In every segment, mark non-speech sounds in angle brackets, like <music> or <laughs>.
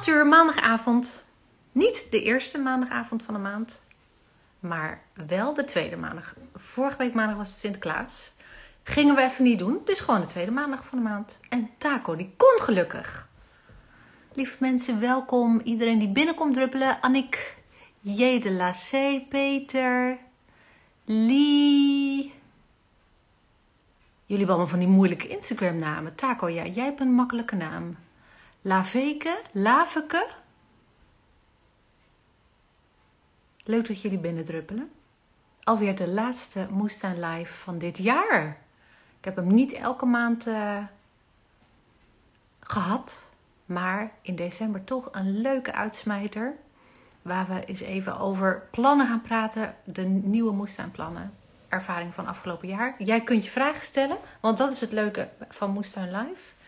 8 uur maandagavond. Niet de eerste maandagavond van de maand, maar wel de tweede maandag. Vorige week maandag was het Sinterklaas. Gingen we even niet doen, dus gewoon de tweede maandag van de maand. En Taco, die kon gelukkig. Lieve mensen, welkom. Iedereen die binnenkomt druppelen. Annick, J de la C, Peter, Lee. Jullie hebben allemaal van die moeilijke Instagram namen. Taco, ja, jij hebt een makkelijke naam. Laveke, Laveke. Leuk dat jullie binnendruppelen. Alweer de laatste Moestuin Live van dit jaar. Ik heb hem niet elke maand uh, gehad. Maar in december toch een leuke uitsmijter. Waar we eens even over plannen gaan praten. De nieuwe moestuinplannen. Ervaring van afgelopen jaar. Jij kunt je vragen stellen. Want dat is het leuke van Moestuin Live.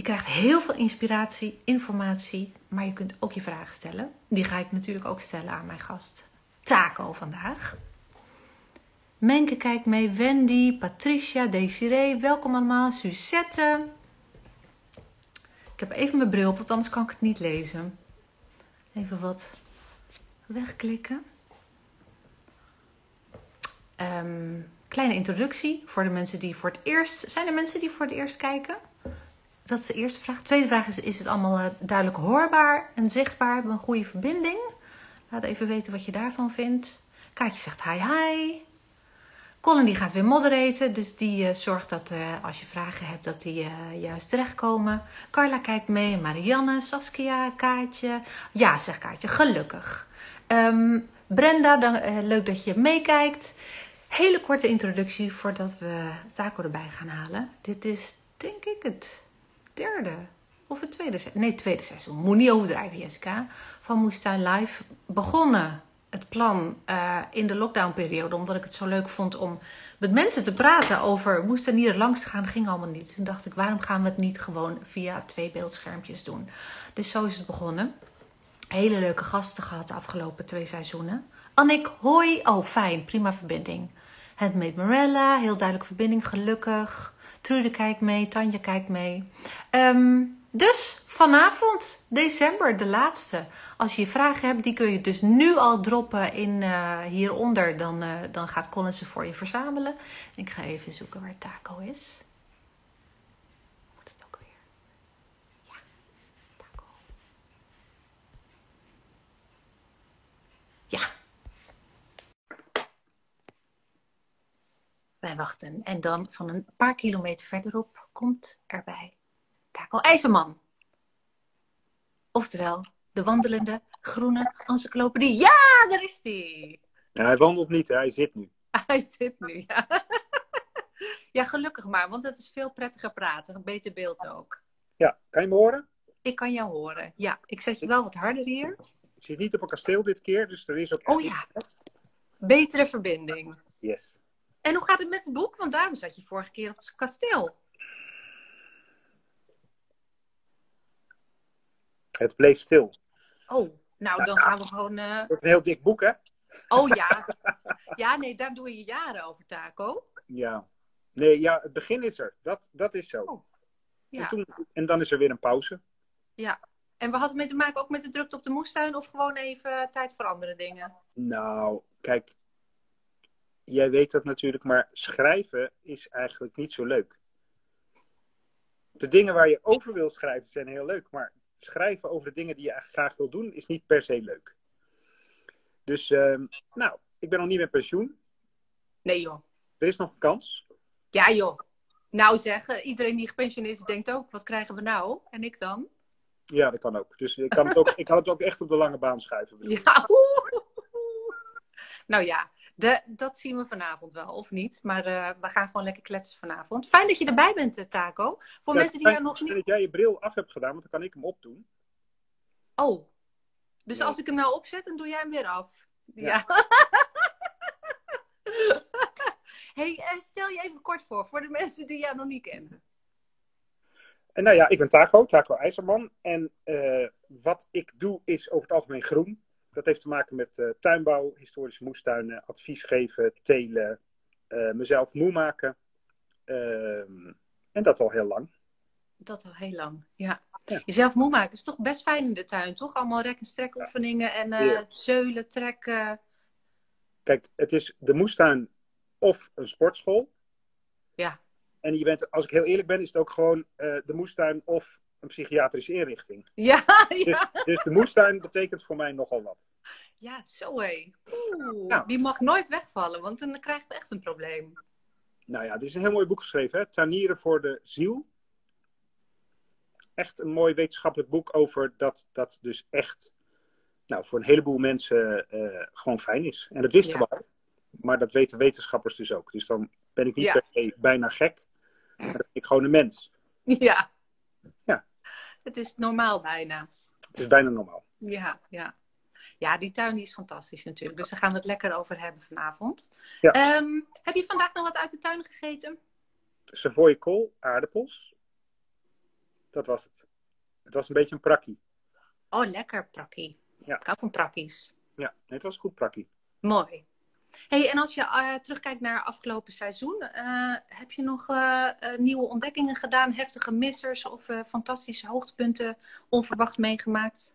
Je krijgt heel veel inspiratie, informatie, maar je kunt ook je vragen stellen. Die ga ik natuurlijk ook stellen aan mijn gast Taco vandaag. Menke kijkt mee, Wendy, Patricia, Desiree, welkom allemaal, Suzette. Ik heb even mijn bril op, want anders kan ik het niet lezen. Even wat wegklikken. Um, kleine introductie voor de mensen die voor het eerst. Zijn er mensen die voor het eerst kijken? Dat is de eerste vraag. De tweede vraag is: is het allemaal eh, duidelijk hoorbaar en zichtbaar? Hebben we een goede verbinding? Laat even weten wat je daarvan vindt. Kaatje zegt hi hi. Colin die gaat weer moderaten, dus die uh, zorgt dat uh, als je vragen hebt, dat die juist terechtkomen. Carla kijkt mee, Marianne, Saskia, Kaatje. Ja, zegt Kaatje, gelukkig. Um, Brenda, dan, leuk dat je meekijkt. Hele korte introductie voordat we Taco erbij gaan halen. Dit is denk ik het derde of het tweede seizoen. Nee, tweede seizoen. Moet niet overdrijven, Jessica. Van Moestuin Live begonnen. Het plan uh, in de lockdownperiode, omdat ik het zo leuk vond om met mensen te praten over hier langs gaan, ging allemaal niet. Toen dacht ik, waarom gaan we het niet gewoon via twee beeldschermpjes doen? Dus zo is het begonnen. Hele leuke gasten gehad de afgelopen twee seizoenen. Annick, hoi. Oh, fijn, prima verbinding. Handmade Morella, heel duidelijk verbinding, gelukkig. Trude kijkt mee, Tanja kijkt mee. Um, dus vanavond, december, de laatste. Als je vragen hebt, die kun je dus nu al droppen in, uh, hieronder. Dan, uh, dan gaat Colin ze voor je verzamelen. Ik ga even zoeken waar Taco is. Moet het ook weer? Ja, Taco. Ja. Wij wachten. En dan van een paar kilometer verderop komt erbij Taco IJzerman. Oftewel, de wandelende groene encyclopedie. Ja, daar is hij. Ja, hij wandelt niet, hè? hij zit nu. <laughs> Hij zit nu, ja. <laughs> Ja, gelukkig maar, want het is veel prettiger praten. Een beter beeld ook. Ja, kan je me horen? Ik kan jou horen, ja. Ik zet je wel wat harder hier. Ik zit niet op een kasteel dit keer, dus er is ook Oh ja, betere verbinding. Yes. En hoe gaat het met het boek? Want daarom zat je vorige keer op het kasteel. Het bleef stil. Oh, nou dan gaan we gewoon. Uh... Het is een heel dik boek, hè? Oh ja. Ja, nee, daar doe je jaren over, Taco. Ja. Nee, ja, het begin is er. Dat, dat is zo. Oh. Ja. En, toen, en dan is er weer een pauze. Ja. En we hadden mee te maken ook met de drukte op de moestuin of gewoon even tijd voor andere dingen? Nou, kijk, jij weet dat natuurlijk, maar schrijven is eigenlijk niet zo leuk. De dingen waar je over wil schrijven zijn heel leuk, maar schrijven over de dingen die je graag wil doen, is niet per se leuk. Dus, uh, nou, ik ben nog niet met pensioen. Nee, joh. Er is nog een kans. Ja, joh. Nou zeg, iedereen die gepensioneerd is, denkt ook, wat krijgen we nou? En ik dan? Ja, dat kan ook. Dus ik kan het ook, ik kan het ook echt op de lange baan schuiven. Ja, Nou ja, de, dat zien we vanavond wel, of niet. Maar uh, we gaan gewoon lekker kletsen vanavond. Fijn dat je erbij bent, uh, Taco. Voor ja, mensen die jou nog niet... dat jij je bril af hebt gedaan, want dan kan ik hem opdoen. Oh. Dus Ja. als ik hem nou opzet, dan doe jij hem weer af. Ja. Ja. <laughs> hey, eh, stel je even kort voor, voor de mensen die jou nog niet kennen. En nou ja, ik ben Taco, Taco IJzerman. En eh, wat ik doe is over het algemeen groen. Dat heeft te maken met eh, tuinbouw, historische moestuinen, advies geven, telen, eh, mezelf moe maken. Ehm, en dat al heel lang. Dat al heel lang, ja. Ja. Jezelf moe maken is toch best fijn in de tuin, toch? Allemaal rek- en strekoefeningen en eh, Ja. zeulen, trekken. Kijk, het is de moestuin of een sportschool. Ja. En je bent, als ik heel eerlijk ben, is het ook gewoon de moestuin of een psychiatrische inrichting. Ja, Dus, ja. dus de moestuin betekent voor mij nogal wat. ja zo hé. Oeh, Nou. die mag nooit wegvallen, want dan krijgen we echt een probleem. Nou ja, dit is een heel mooi boek geschreven, hè? Tuinieren voor de ziel. Echt een mooi wetenschappelijk boek over dat dat dus echt nou, voor een heleboel mensen eh, gewoon fijn is. En dat wisten Ja. we al. Maar dat weten wetenschappers dus ook. Dus dan ben ik niet Ja. per se bijna gek. Maar dan ben ik gewoon een mens. Ja. Het is normaal bijna. Het is bijna normaal. Ja, ja. Ja, die tuin die is fantastisch natuurlijk. Dus daar gaan we het lekker over hebben vanavond. Ja. Ehm, heb je vandaag nog wat uit de tuin gegeten? Savoy kool, aardappels. Dat was het. Het was een beetje een prakkie. Oh, lekker prakkie. Ja. Ik hou van prakkies. Ja, het was goed prakkie. Mooi. Hey, en als je eh, terugkijkt naar afgelopen seizoen, eh, heb je nog eh, nieuwe ontdekkingen gedaan, heftige missers of fantastische hoogtepunten onverwacht meegemaakt?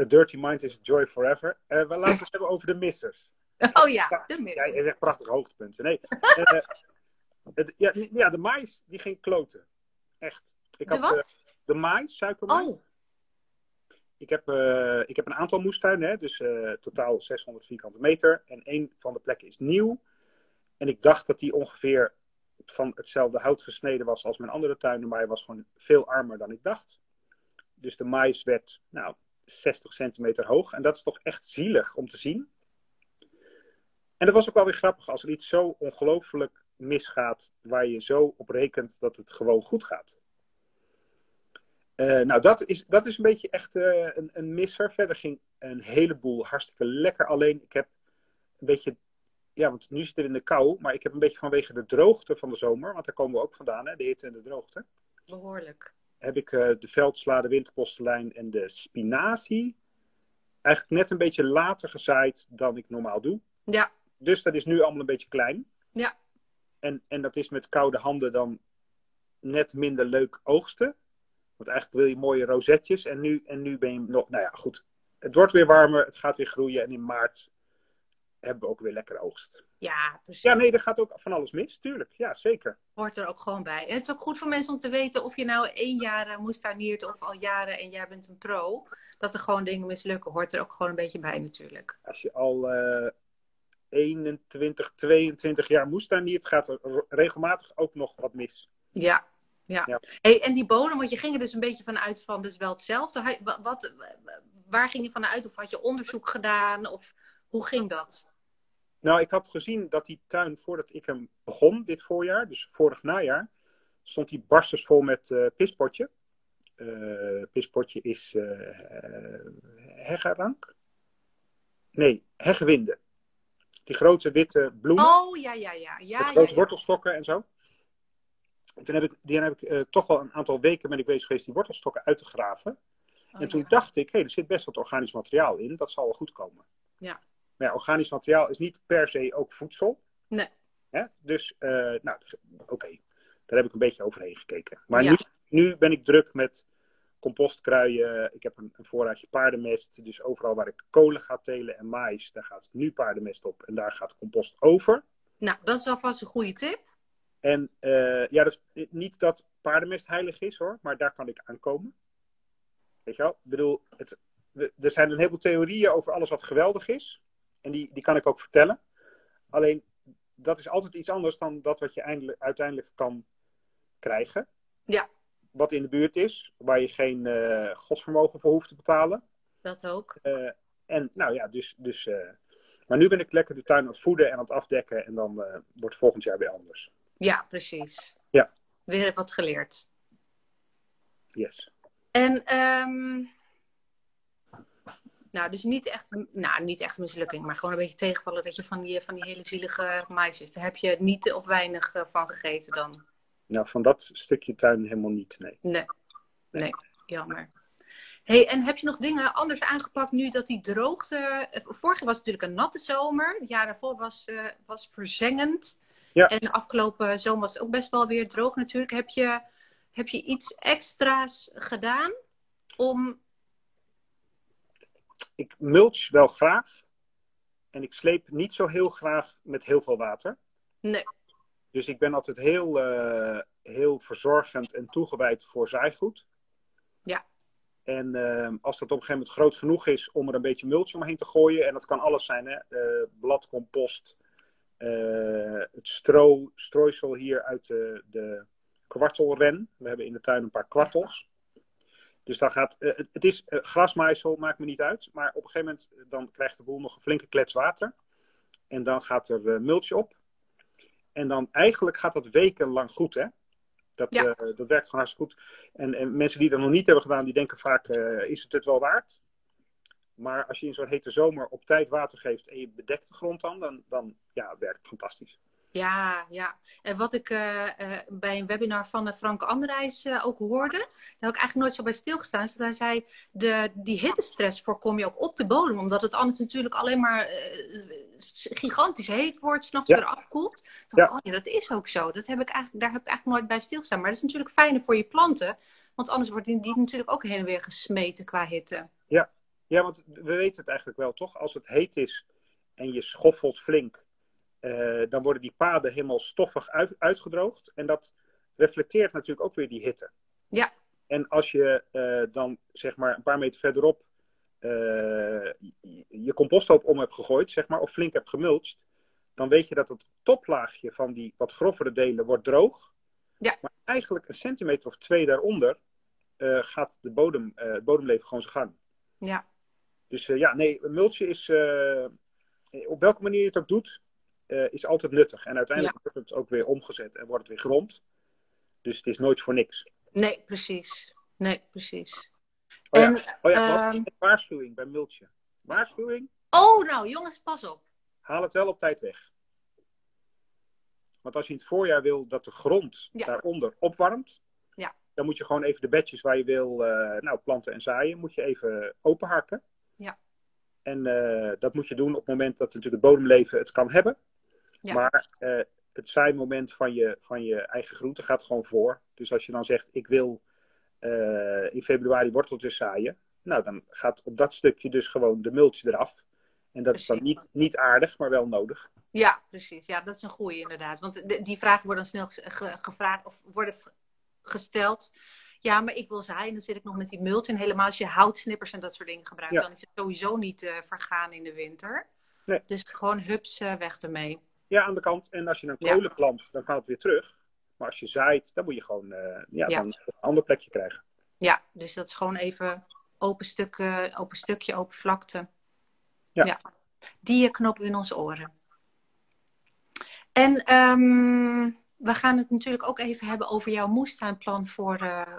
A dirty mind is joy forever. We laten we het hebben over de missers. <laughs> Oh ja, de Ja, missers. je zegt prachtige hoogtepunten. Nee, <laughs> het- ja, ja, de mais die ging kloten. Echt. Ik De had, wat? de mais, suikermais. Oh, Ik, heb, eh, ik heb een aantal moestuinen, hè, dus eh, totaal 600 vierkante meter. En één van de plekken is nieuw. En ik dacht dat die ongeveer van hetzelfde hout gesneden was als mijn andere tuinen, maar hij was gewoon veel armer dan ik dacht. Dus de mais werd nou, 60 centimeter hoog. En dat is toch echt zielig om te zien. En dat was ook wel weer grappig als er iets zo ongelooflijk misgaat, waar je zo op rekent dat het gewoon goed gaat. Eh, nou, dat is, dat is een beetje echt eh, een, een misser. Verder ging een heleboel hartstikke lekker. Alleen, ik heb een beetje, ja, want nu zitten we in de kou, maar ik heb een beetje vanwege de droogte van de zomer, want daar komen we ook vandaan, hè, de hitte en de droogte, behoorlijk. heb ik eh, de veldsla, de winterpostelijn en de spinazie eigenlijk net een beetje later gezaaid dan ik normaal doe. Ja, Dus dat is nu allemaal een beetje klein. Ja. En, en dat is met koude handen dan net minder leuk oogsten. Want eigenlijk wil je mooie rozetjes. En nu, en nu ben je nog, nou ja, goed. Het wordt weer warmer, het gaat weer groeien. En in maart hebben we ook weer lekker oogst. ja, precies. Ja, nee, er gaat ook van alles mis, tuurlijk. Ja, zeker. Hoort er ook gewoon bij. En het is ook goed voor mensen om te weten of je nou één jaar uh, moestuiniert of al jaren en jij bent een pro. Dat er gewoon dingen mislukken, hoort er ook gewoon een beetje bij natuurlijk. Als je al uh, 21, 22 jaar moestuiniert, gaat er regelmatig ook nog wat mis. Ja, ja. Ja. Hey, en die bodem, want je ging er dus een beetje vanuit van, dus wel hetzelfde. Wat, wat, waar ging je vanuit? Of had je onderzoek gedaan? Of hoe ging dat? Nou, ik had gezien dat die tuin, voordat ik hem begon dit voorjaar, dus vorig najaar, stond die barstensvol met uh, pispotje. Uh, pispotje is uh, heggerank? Nee, heggewinde. Die grote witte bloemen. Oh, ja, ja, ja. ja met grote ja, ja. wortelstokken en zo. En toen heb ik, die heb ik uh, toch wel een aantal weken ben ik bezig geweest die wortelstokken uit te graven. Oh, en toen ja. dacht ik, hé, hey, er zit best wat organisch materiaal in. Dat zal wel goed komen. Ja. Maar ja, organisch materiaal is niet per se ook voedsel. Nee. Hè? Dus, uh, nou, oké. Okay. Daar heb ik een beetje overheen gekeken. Maar Ja. nu, nu ben ik druk met compostkruien. Ik heb een, een voorraadje paardenmest. Dus overal waar ik kolen ga telen en mais, daar gaat nu paardenmest op. En daar gaat compost over. Nou, dat is alvast een goede tip. En uh, ja, is niet dat paardenmest heilig is hoor, maar daar kan ik aankomen. Weet je wel? Ik bedoel, het, er zijn een heleboel theorieën over alles wat geweldig is. En die, die kan ik ook vertellen. Alleen, dat is altijd iets anders dan dat wat je eindelijk, uiteindelijk kan krijgen. Ja. Wat in de buurt is, waar je geen uh, godsvermogen voor hoeft te betalen. Dat ook. Uh, en nou ja, dus. dus maar nu ben ik lekker de tuin aan het voeden en aan het afdekken. En dan wordt volgend jaar weer anders. Ja, precies. Ja. Weer wat geleerd. Yes. En, um, nou, dus niet echt, nou, niet echt mislukking, maar gewoon een beetje tegenvallen dat je van die, van die hele zielige maisjes, daar heb je niet of weinig uh, van gegeten dan? Nou, van dat stukje tuin helemaal niet, nee. Nee, nee, jammer. Hey, en heb je nog dingen anders aangepakt nu dat die droogte... eh, Vorig jaar was het natuurlijk een natte zomer. Het jaar daarvoor was, uh, was verzengend. Ja. En de afgelopen zomer was het ook best wel weer droog natuurlijk. Heb je heb je iets extra's gedaan om. Ik mulch wel graag. En ik sleep niet zo heel graag met heel veel water. Nee. Dus ik ben altijd heel, eh, heel verzorgend en toegewijd voor zaaigoed. Ja. En ehm, als dat op een gegeven moment groot genoeg is om er een beetje mulch omheen te gooien, en dat kan alles zijn, hè? Eh, bladcompost, het stro, strooisel hier uit de, de kwartelren. We hebben in de tuin een paar kwartels. Dus dan gaat, eh, het, het is eh, grasmaaisel, maakt me niet uit. Maar op een gegeven moment eh, dan krijgt de boel nog een flinke klets water. En dan gaat er eh, mulch op. En dan eigenlijk gaat dat wekenlang goed, hè? Dat, Ja. eh, dat werkt gewoon hartstikke goed. En, en mensen die dat nog niet hebben gedaan, die denken vaak, eh, is het het wel waard? Maar als je in zo'n hete zomer op tijd water geeft en je bedekt de grond dan, dan, dan ja, werkt het fantastisch. Ja, ja. En wat ik eh, eh, bij een webinar van eh, Frank Anderijs ook hoorde, daar heb ik eigenlijk nooit zo bij stilgestaan, is dat hij zei, de, die hittestress voorkom je ook op de bodem, omdat het anders natuurlijk alleen maar gigantisch heet wordt, s'nachts Ja. weer afkoelt. Ja. oh ja, dat is ook zo. Dat heb ik eigenlijk, daar heb ik eigenlijk nooit bij stilgestaan. Maar dat is natuurlijk fijner voor je planten, want anders wordt die, die natuurlijk ook heen en weer gesmeten qua hitte. Ja, want we weten het eigenlijk wel, toch? Als het heet is en je schoffelt flink, eh, dan worden die paden helemaal stoffig uit, uitgedroogd. En dat reflecteert natuurlijk ook weer die hitte. Ja. En als je eh, dan zeg maar een paar meter verderop eh, je, composthoop om hebt gegooid, zeg maar, of flink hebt gemulcht, dan weet je dat het toplaagje van die wat grovere delen wordt droog. Ja. Maar eigenlijk een centimeter of twee daaronder gaat de bodem, het bodemleven gewoon zijn gang. Ja, Dus eh, ja, nee, mulchen is, eh, op welke manier je het ook doet, eh, is altijd nuttig. En uiteindelijk wordt het ook weer omgezet en wordt het weer grond. Dus het is nooit voor niks. nee, precies. Nee, precies. Oh ja, En, oh ja ehm, waarschuwing bij mulchen. Waarschuwing, Oh, nou jongens, pas op. haal het wel op tijd weg. Want als je in het voorjaar wil dat de grond Ja. daaronder opwarmt, Ja. dan moet je gewoon even de bedjes waar je wil nou, planten en zaaien, moet je even openharken. Ja. En eh, dat moet je doen op het moment dat natuurlijk het bodemleven het kan hebben. Ja. Maar eh, het zaaimoment van je, van je eigen groente gaat gewoon voor. Dus als je dan zegt, ik wil eh, in februari worteltjes zaaien. Nou, dan gaat op dat stukje dus gewoon de mulch eraf. En dat is dan niet, niet aardig, maar wel nodig. Ja, precies. Ja, dat is een goeie inderdaad. Want de- die vragen worden dan snel ge- ge- gevraagd of worden gesteld. Ja, maar ik wil zaaien, dan zit ik nog met die mulch. En helemaal als je houtsnippers en dat soort dingen gebruikt, Ja. dan is het sowieso niet eh, vergaan in de winter. Nee. Dus gewoon hups, eh, weg ermee. Ja, aan de kant. En als je een Ja. kolen plant, dan kan het weer terug. Maar als je zaait, dan moet je gewoon eh, ja. Dan een ander plekje krijgen. Ja, dus dat is gewoon even open, stuk, eh, open stukje, open vlakte. Ja. Die knopen we in onze oren. En ehm, we gaan het natuurlijk ook even hebben over jouw moestuinplan voor eh,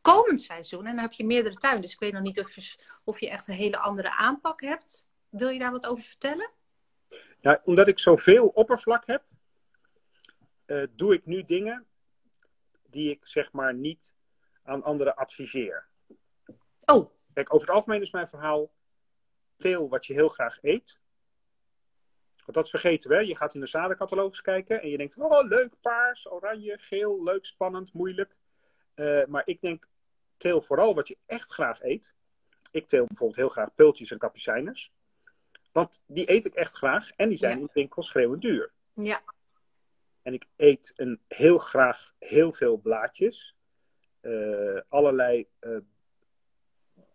komend seizoen. En dan heb je meerdere tuinen, dus ik weet nog niet of je, of je echt een hele andere aanpak hebt. Wil je daar wat over vertellen? Ja, omdat ik zoveel oppervlak heb, eh, doe ik nu dingen die ik zeg maar niet aan anderen adviseer. Oh, Kijk, over het algemeen is mijn verhaal teel wat je heel graag eet. Want dat vergeten we. Je gaat in de zadencatalogus kijken en je denkt, oh leuk, paars, oranje, geel, leuk, spannend, moeilijk. Eh, maar ik denk, teel vooral wat je echt graag eet. Ik teel bijvoorbeeld heel graag pultjes en kapucijners. Want die eet ik echt graag en die zijn Ja. in de winkel schreeuwend duur. ja. En ik eet een, heel graag heel veel blaadjes. Eh, allerlei eh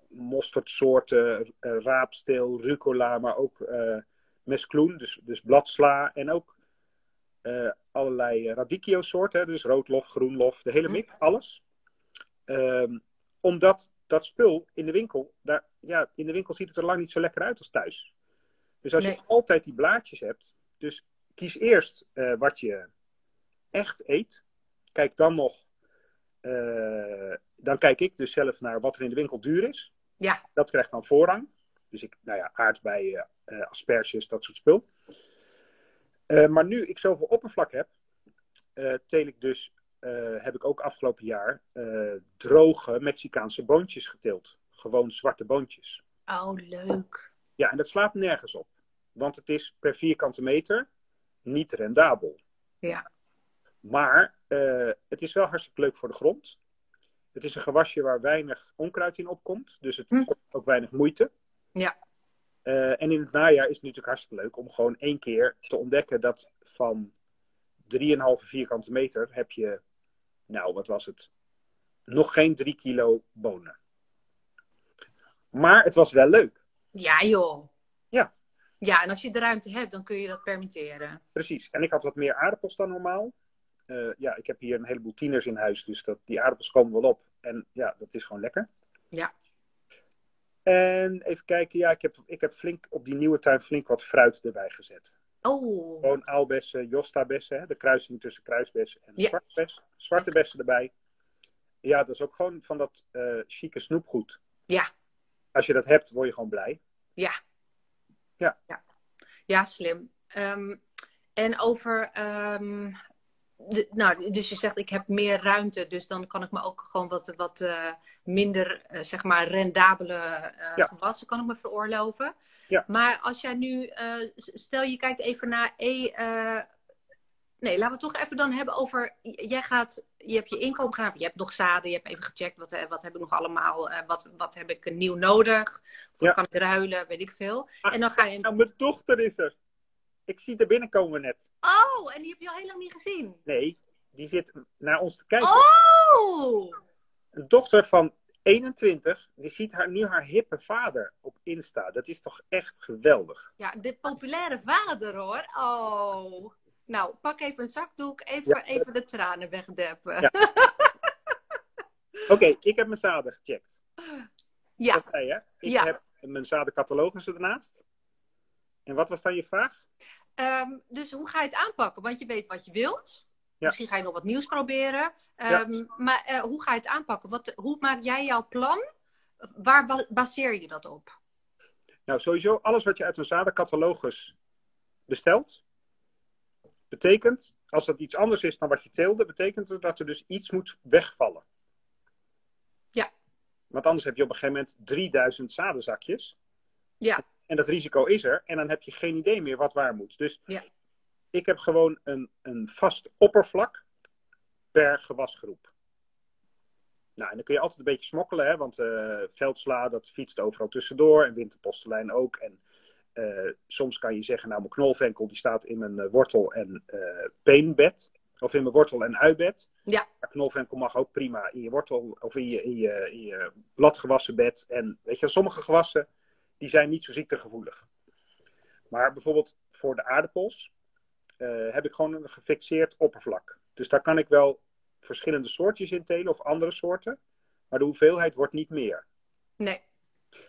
mosterdsoorten, raapsteel, rucola, maar ook mescloen, dus, dus bladsla. En ook eh, allerlei radicchio soorten, hè, dus roodlof, groenlof, de hele mik, alles. Ehm, omdat dat spul in de winkel, daar, ja, in de winkel ziet het er lang niet zo lekker uit als thuis. Dus als Nee. je altijd die blaadjes hebt, dus kies eerst eh, wat je echt eet. Kijk dan nog, eh, dan kijk ik dus zelf naar wat er in de winkel duur is. Ja. Dat krijgt dan voorrang. Dus ik, nou ja, aardbeien, eh, asperges, dat soort spul. Eh, maar nu ik zoveel oppervlak heb, eh, teel ik dus, heb ik ook afgelopen jaar droge Mexicaanse boontjes geteeld. Gewoon zwarte boontjes. Oh, leuk. Ja, en dat slaat nergens op. Want het is per vierkante meter niet rendabel. Ja. Maar het is wel hartstikke leuk voor de grond. Het is een gewasje waar weinig onkruid in opkomt. Dus het Hm. kost ook weinig moeite. Ja. Eh, en in het najaar is het natuurlijk hartstikke leuk om gewoon één keer te ontdekken dat van 3,5 vierkante meter heb je, nou wat was het, nog geen 3 kilo bonen. Maar het was wel leuk. Ja, joh. Ja. Ja, en als je de ruimte hebt, dan kun je dat permitteren. Precies. En ik had wat meer aardappels dan normaal. Eh, ja, ik heb hier een heleboel tieners in huis, dus dat, die aardappels komen wel op. En ja, dat is gewoon lekker. Ja. En even kijken, ja, ik heb, ik heb flink op die nieuwe tuin flink wat fruit erbij gezet. Oh, Gewoon aalbessen, josta-bessen, hè, de kruising tussen kruisbessen en Ja. zwarte bessen. Zwarte bessen erbij. Ja, dat is ook gewoon van dat eh chique snoepgoed. Ja. Als je dat hebt, word je gewoon blij. ja. Ja. Ja, ja slim. Ehm, en over, ehm, de- nou, dus je zegt ik heb meer ruimte, dus dan kan ik me ook gewoon wat, wat eh, minder, eh, zeg maar, rendabele eh, Ja. gewassen kan ik me veroorloven. Ja. Maar als jij nu, stel je kijkt even naar, e, nee, laten we toch even dan hebben over, jij gaat, je hebt je inkomen gedaan, je hebt nog zaden, je hebt even gecheckt, wat, wat heb ik nog allemaal, wat, wat heb ik nieuw nodig, of Ja. kan ik ruilen, weet ik veel. Ach, en dan ga je, Nou, mijn dochter is er. Ik zie er binnenkomen net. oh, en die heb je al heel lang niet gezien. Nee, die zit naar ons te kijken. Oh! Een dochter van 21, die ziet haar, nu haar hippe vader op Insta. Dat is toch echt geweldig. Ja, de populaire vader hoor. Oh. Nou, pak even een zakdoek, even, Ja. even de tranen wegdeppen. Ja. <laughs> Oké, ik heb mijn zaden gecheckt. Ja. Dat zei je. Ik Ja. heb mijn zadencatalogus ernaast. En wat was dan je vraag? Ehm, dus hoe ga je het aanpakken? Want je weet wat je wilt. Ja. Misschien ga je nog wat nieuws proberen. Ja. Ehm, Maar eh, hoe ga je het aanpakken? Wat, hoe maak jij jouw plan? Waar ba- baseer je dat op? Nou, sowieso alles wat je uit een zadencatalogus bestelt, betekent, als dat iets anders is dan wat je teelde, betekent het dat er dus iets moet wegvallen. Ja. Want anders heb je op een gegeven moment 3000 zadenzakjes. Ja. En dat risico is er. En dan heb je geen idee meer wat waar moet. Dus Ja. ik heb gewoon een, een vast oppervlak per gewasgroep. Nou, en dan kun je altijd een beetje smokkelen, hè, want eh, veldsla, dat fietst overal tussendoor. En winterpostelijn ook. En eh, soms kan je zeggen, nou, mijn knolvenkel die staat in mijn eh, wortel- en peenbed. Of in mijn wortel- en uitbed. Ja. Maar knolvenkel mag ook prima in je wortel of in je, in je, in je bladgewassen bed. En weet je, sommige gewassen die zijn niet zo ziektegevoelig. Maar bijvoorbeeld voor de aardappels eh, heb ik gewoon een gefixeerd oppervlak. Dus daar kan ik wel verschillende soortjes in telen of andere soorten. Maar de hoeveelheid wordt niet meer. Nee.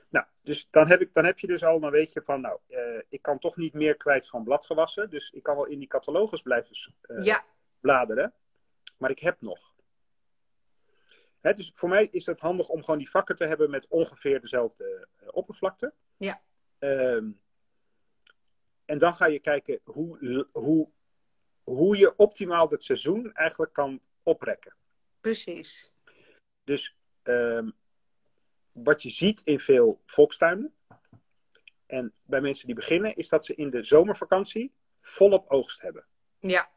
Nou, dus dan heb, ik, dan heb je dus al, dan weet je van, nou, eh, ik kan toch niet meer kwijt van bladgewassen. Dus ik kan wel in die catalogus blijven eh, Ja. bladeren. Maar ik heb nog. Hè, dus voor mij is het handig om gewoon die vakken te hebben met ongeveer dezelfde oppervlakte. Ja. Ehm, en dan ga je kijken hoe, hoe, hoe je optimaal het seizoen eigenlijk kan oprekken. Precies. Dus ehm, wat je ziet in veel volkstuinen en bij mensen die beginnen, is dat ze in de zomervakantie volop oogst hebben. Ja.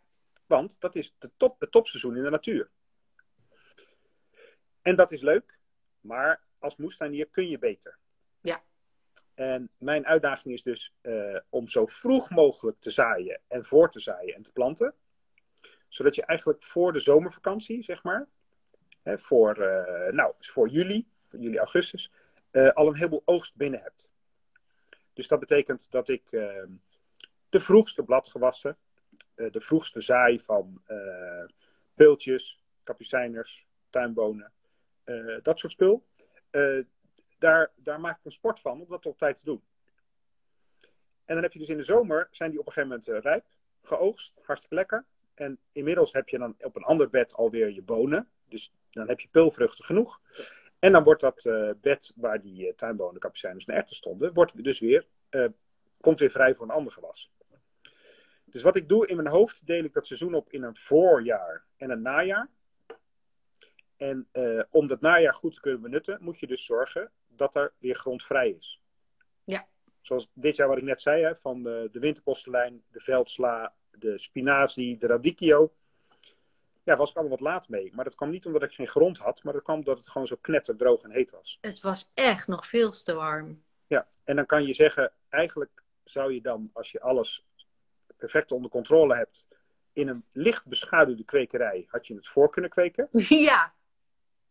Want dat is de top, het topseizoen in de natuur. En dat is leuk, maar als moestuinier kun je beter. En mijn uitdaging is dus eh, om zo vroeg mogelijk te zaaien en voor te zaaien en te planten. Zodat je eigenlijk voor de zomervakantie, zeg maar, hè, voor, eh, nou, voor juli, juli, augustus, eh, al een heleboel oogst binnen hebt. Dus dat betekent dat ik eh, de vroegste bladgewassen, de vroegste zaai van peultjes, kapucijners, tuinbonen, dat soort spul. Eh, daar, daar maak ik een sport van om dat op tijd te doen. En dan heb je dus in de zomer, zijn die op een gegeven moment eh, rijp, geoogst, hartstikke lekker. En inmiddels heb je dan op een ander bed alweer je bonen. Dus dan heb je peulvruchten genoeg. En dan wordt dat eh, bed waar die uh, tuinbonen, kapucijners en erwten stonden, wordt dus weer, komt weer vrij voor een ander gewas. Dus wat ik doe in mijn hoofd, deel ik dat seizoen op in een voorjaar en een najaar. En om dat najaar goed te kunnen benutten, moet je dus zorgen dat er weer grond vrij is. Ja. Zoals dit jaar wat ik net zei, hè, van de, de winterpostelijn, de veldsla, de spinazie, de radicchio. ja, was ik allemaal wat laat mee. Maar dat kwam niet omdat ik geen grond had, maar dat kwam omdat het gewoon zo knetterdroog en heet was. Het was echt nog veel te warm. Ja, en dan kan je zeggen, eigenlijk zou je dan, als je alles perfect onder controle hebt, in een licht beschaduwde kwekerij, had je het voor kunnen kweken. <laughs> Ja,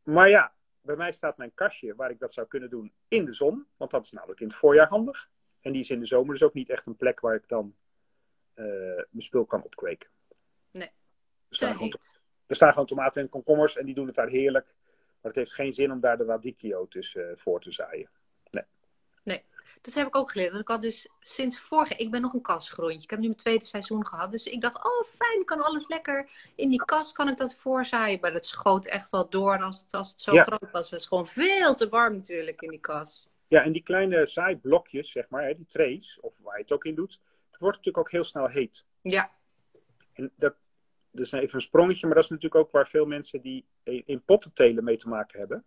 Maar ja, bij mij staat mijn kastje waar ik dat zou kunnen doen in de zon, want dat is namelijk in het voorjaar handig. En die is in de zomer dus ook niet echt een plek waar ik dan eh, mijn spul kan opkweken. Nee, Er staan, gewoon, er staan gewoon tomaten en komkommers en die doen het daar heerlijk. Maar het heeft geen zin om daar de radicchio tussen eh, voor te zaaien. Dat heb ik ook geleerd. Want ik had dus sinds vorige... Ik ben nog een kasgrondje. Ik heb nu mijn tweede seizoen gehad. Dus ik dacht, oh fijn, kan alles lekker in die kas kan ik dat voorzaaien. Maar dat schoot echt wel door als het, als het zo Ja. groot was. Het was gewoon veel te warm natuurlijk in die kas. Ja, en die kleine zaaiblokjes, zeg maar, hè, die trays, of waar je het ook in doet, het wordt natuurlijk ook heel snel heet. Ja, En dat, dat is even een sprongetje, maar dat is natuurlijk ook waar veel mensen die in potten telen mee te maken hebben.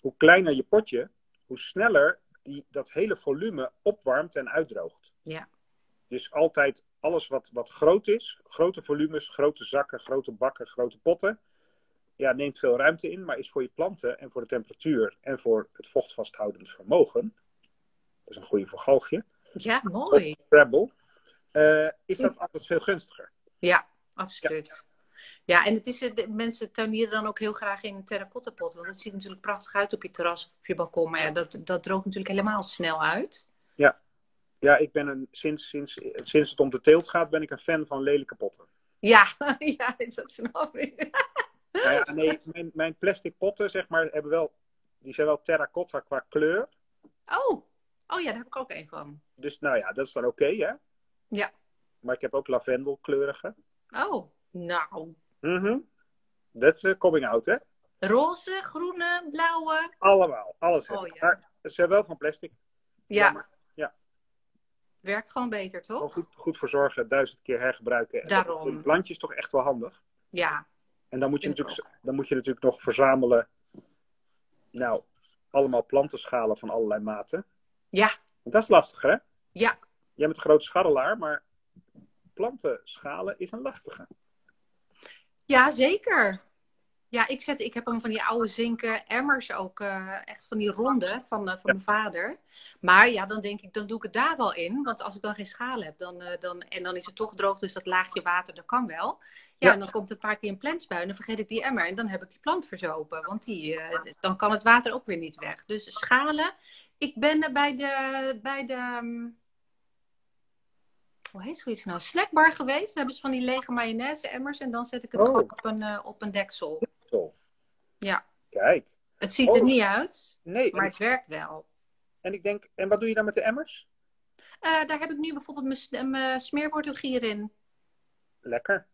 Hoe kleiner je potje, hoe sneller die, dat hele volume opwarmt en uitdroogt. ja, Dus altijd alles wat, wat groot is, grote volumes, grote zakken, grote bakken, grote potten, ja, neemt veel ruimte in, maar is voor je planten en voor de temperatuur en voor het vochtvasthoudend vermogen, dat is een goede voor galgje, ja mooi. Scrabble, eh, is dat altijd veel gunstiger. Ja, absoluut. Ja, en het is, eh, de, mensen tuinieren dan ook heel graag in een terracotta pot. Want dat ziet natuurlijk prachtig uit op je terras of op je balkon. Maar ja, dat, dat droogt natuurlijk helemaal snel uit. Ja, ik ben een, sinds, sinds, sinds het om de teelt gaat, ben ik een fan van lelijke potten. Ja, <laughs> ja dat snap ik. <laughs> Nou ja, nee, mijn, mijn plastic potten, zeg maar, hebben wel, die zijn wel terracotta qua kleur. Oh, oh ja, daar heb ik ook een van. Dus nou ja, dat is dan oké, hè? Ja. Maar ik heb ook lavendelkleurige. Oh, nou. Mhm. Dat is eh, coming out, hè? Roze, groene, blauwe. Allemaal, alles. Oh, ja. Maar ze zijn wel van plastic. Ja, Jammer. werkt gewoon beter, toch? goed, goed verzorgen, duizend keer hergebruiken. En Daarom. Voor een plantje is toch echt wel handig. Ja, En dan moet je, natuurlijk, dan moet je natuurlijk nog verzamelen. Nou, allemaal plantenschalen van allerlei maten. ja, Dat is lastig, hè? ja. Jij bent een grote scharrelaar, maar plantenschalen is een lastige. Ja, zeker. Ja, ik, zet, ik heb een van die oude zinken emmers ook. eh, echt van die ronde van, eh, van mijn vader. Maar ja, dan denk ik, dan doe ik het daar wel in. Want als ik dan geen schalen heb, dan, eh, dan, en dan is het toch droog, dus dat laagje water, dat kan wel. Ja, Ja. en dan komt een paar keer een plantspui en dan vergeet ik die emmer. En dan heb ik die plant verzopen. Want die, dan kan het water ook weer niet weg. Dus schalen. Ik ben bij de, bij de ehm, hoe heet zoiets nou? Snackbar geweest. Daar hebben ze van die lege mayonaise emmers. En dan zet ik het Oh. gewoon op een, eh, op een deksel. Zo. Ja. Kijk. Het ziet er Oh. niet uit, Nee, maar het werkt wel. en ik denk, en wat doe je dan met de emmers? Eh, daar heb ik nu bijvoorbeeld mijn, mijn smeerwortelgier in. Lekker.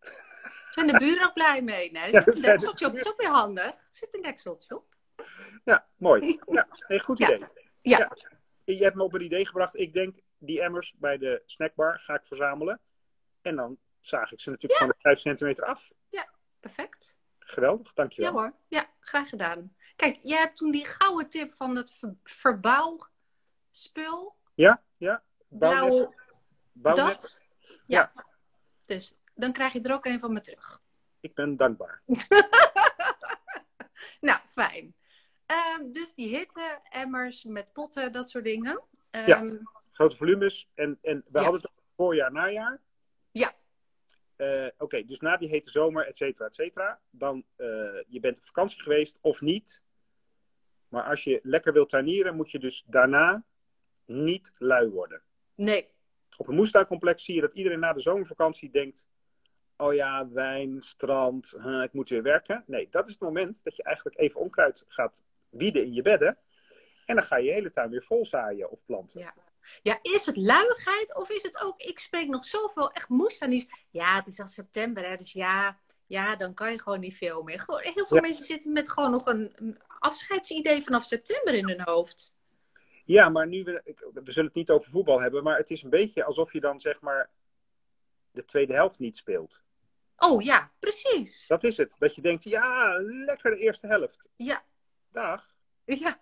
<laughs> Zijn de buren ook blij mee? Nee, er Ja, zit een dekseltje op. Dat is ook weer handig. Er zit een dekseltje op. Ja, mooi. <laughs> Ja, nee, goed Ja. idee. Ja. Je hebt me op een idee gebracht. Ik denk, die emmers bij de snackbar ga ik verzamelen. En dan zaag ik ze natuurlijk van de 5 centimeter af. Perfect. Geweldig, Ja dankjewel. hoor. Ja, graag gedaan. Kijk, jij hebt toen die gouden tip van het ver- verbouwspul. Ja, ja. Bouwnet. Blauw, Bouwnet. dat. Ja. Dus dan krijg je er ook een van me terug. Ik ben dankbaar. <laughs> Nou, fijn. Ehm, dus die hitte, emmers met potten, dat soort dingen. Ehm, Ja. Grote volumes. En, en we Ja. hadden het voorjaar, najaar. Ja. Eh, Oké, dus na die hete zomer, et cetera, et cetera. Dan, eh, je bent op vakantie geweest of niet. Maar als je lekker wilt tuinieren, moet je dus daarna niet lui worden. Nee. Op een moestuincomplex zie je dat iedereen na de zomervakantie denkt... Oh ja, wijn, strand, huh, ik moet weer werken. Nee, dat is het moment dat je eigenlijk even onkruid gaat wieden in je bedden. En dan ga je je hele tuin weer vol zaaien of planten. Ja. Ja, is het luiigheid of is het ook... Ik spreek nog zoveel echt moestuiniers. Ja, het is al september, hè, dus ja, ja, dan kan je gewoon niet veel meer. Gewoon, heel veel Ja. mensen zitten met gewoon nog een, een afscheidsidee vanaf september in hun hoofd. Ja, maar nu, we, we zullen het niet over voetbal hebben, maar het is een beetje alsof je dan zeg maar de tweede helft niet speelt. Oh ja, precies. Dat is het. Dat je denkt, ja, lekker de eerste helft. Ja, Dag. ja.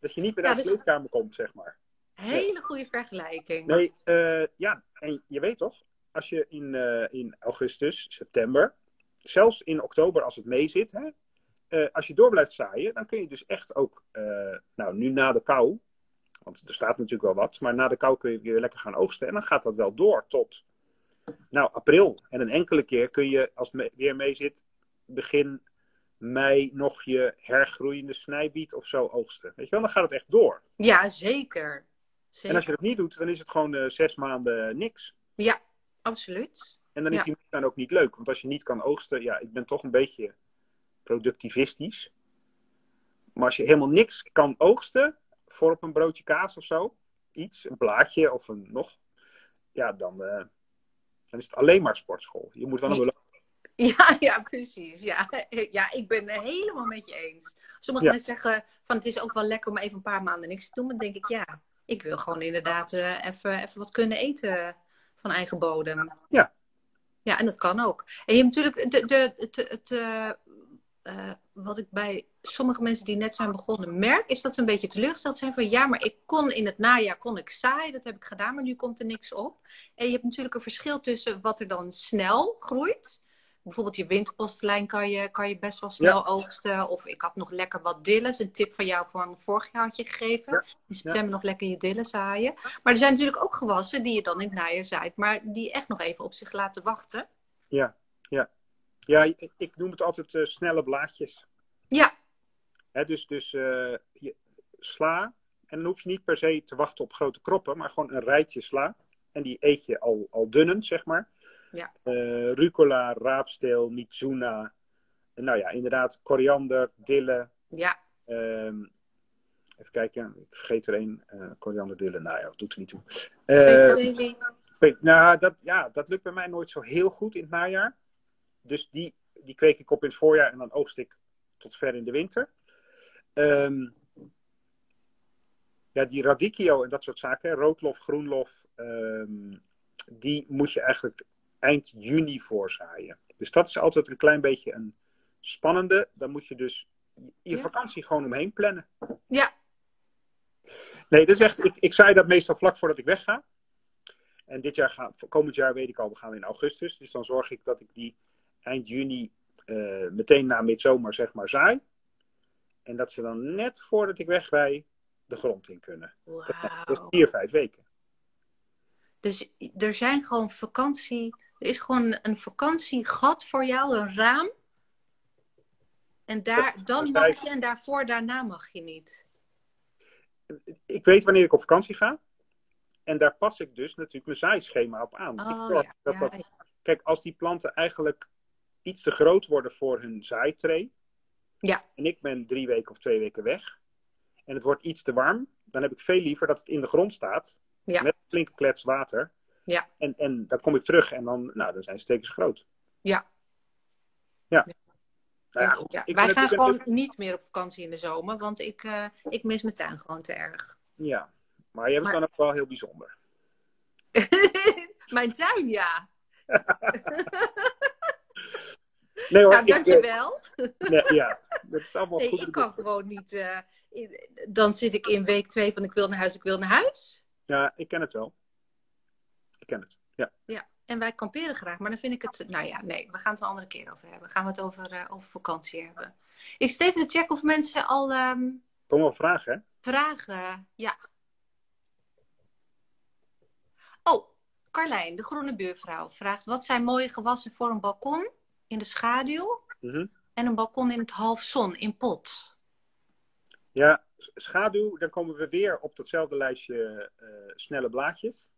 Dat je niet meer Ja, naar de dus- kleedkamer komt, zeg maar. Hele goede vergelijking. Nee, eh, ja, en je weet toch, als je in, eh, in augustus, september, zelfs in oktober als het mee zit, hè, eh, als je door blijft zaaien, dan kun je dus echt ook, nou nu na de kou, want er staat natuurlijk wel wat, maar na de kou kun je weer lekker gaan oogsten en dan gaat dat wel door tot, nou april. En een enkele keer kun je, als het weer mee zit, begin mei nog je hergroeiende snijbiet of zo oogsten. Weet je wel, dan gaat het echt door. Ja, zeker. Zeker. En als je dat niet doet, dan is het gewoon uh, zes maanden niks. Ja, absoluut. En dan is Ja. die dan ook niet leuk. Want als je niet kan oogsten, ja, ik ben toch een beetje productivistisch. Maar als je helemaal niks kan oogsten, voor op een broodje kaas of zo, iets, een blaadje of een nog, ja, dan, eh, dan is het alleen maar sportschool. Je moet wel een Ja. beloning. <laughs> Ja, ja, precies. Ja. <laughs> ja, ik ben het helemaal met je eens. Sommige Ja. mensen zeggen van het is ook wel lekker om even een paar maanden niks te doen. Maar dan denk ik, ja, ik wil gewoon inderdaad eh, even, even wat kunnen eten van eigen bodem. Ja. Ja, en dat kan ook. En je hebt natuurlijk de, de, het, het, eh, eh, wat ik bij sommige mensen die net zijn begonnen merk, is dat ze een beetje teleurgesteld zijn van ja, maar ik kon in het najaar kon ik zaaien, dat heb ik gedaan, maar nu komt er niks op. En je hebt natuurlijk een verschil tussen wat er dan snel groeit. Bijvoorbeeld je winterpostelijn kan je, kan je best wel snel oogsten. Of ik had nog lekker wat dillen. Een tip van jou van vorig jaar had je gegeven. Ja. In september nog lekker je dillen zaaien. Maar er zijn natuurlijk ook gewassen die je dan in het najaar zaait. Maar die echt nog even op zich laten wachten. Ja, ja. Ja, ik, ik noem het altijd eh, snelle blaadjes. Ja, Hè, dus dus eh, je, sla. En dan hoef je niet per se te wachten op grote kroppen, maar gewoon een rijtje sla. En die eet je al, al dunnend, zeg maar. Ja. Eh, rucola, raapsteel, mizuna. En nou ja, inderdaad, koriander, dille. ja, ehm, even kijken, ik vergeet er één. eh koriander, dille, nou ja, dat doet er niet toe. Weet- Nou, dat, ja, dat lukt bij mij nooit zo heel goed in het najaar. Dus die, die kweek ik op in het voorjaar en dan oogst ik tot ver in de winter. Ehm, ja, die radicchio en dat soort zaken, roodlof, groenlof, ehm, die moet je eigenlijk eind juni voorzaaien. Dus dat is altijd een klein beetje een spannende. Dan moet je dus je Ja. vakantie gewoon omheen plannen. Ja, Nee, dat is echt, ik, ik zei dat meestal vlak voordat ik wegga. En dit jaar, ga, komend jaar weet ik al, we gaan in augustus. Dus dan zorg ik dat ik die eind juni eh, meteen na midzomer zeg maar zaai. En dat ze dan net voordat ik wegrij de grond in kunnen. Dat is vier, vijf weken. Dus er zijn gewoon vakantie. Er is gewoon een vakantiegat voor jou, een raam. En daar, dan mag je en daarvoor, daarna mag je niet. Ik weet wanneer ik op vakantie ga. En daar pas ik dus natuurlijk mijn zaaischema op aan. ik Oh, ja, dat ja, dat, kijk, als die planten eigenlijk iets te groot worden voor hun zaaitray. Ja. En ik ben drie weken of twee weken weg. En het wordt iets te warm. Dan heb ik veel liever dat het in de grond staat. Met een flinke klets water. Ja. En, en dan kom ik terug en dan, nou, dan zijn stekens groot. Ja. Ja. Ja. Nou ja, goed. ja. Wij gaan gewoon niet meer op vakantie in de zomer, want ik, eh, ik mis mijn tuin gewoon te erg. Ja. Maar je hebt het dan ook wel heel bijzonder. <laughs> mijn tuin, ja. <laughs> Nee hoor, Nou, ik, eh, dankjewel. <laughs> nee, ja, dat is allemaal Nee, goed. ik kan gewoon niet. eh, in- dan zit ik in week twee van ik wil naar huis, ik wil naar huis. Ja, ik ken het wel. Ik ken het. Ja. Ja, en wij kamperen graag, maar dan vind ik het. Nou ja, nee, we gaan het een andere keer over hebben. Gaan we het over, eh, over vakantie hebben. Ik even te checken of mensen al ehm, Kom wel vragen, hè? vragen. Ja. Oh, Carlijn, de groene buurvrouw, vraagt: wat zijn mooie gewassen voor een balkon in de schaduw Mhm. en een balkon in het half zon in pot? Ja, schaduw, dan komen we weer op datzelfde lijstje eh, snelle blaadjes.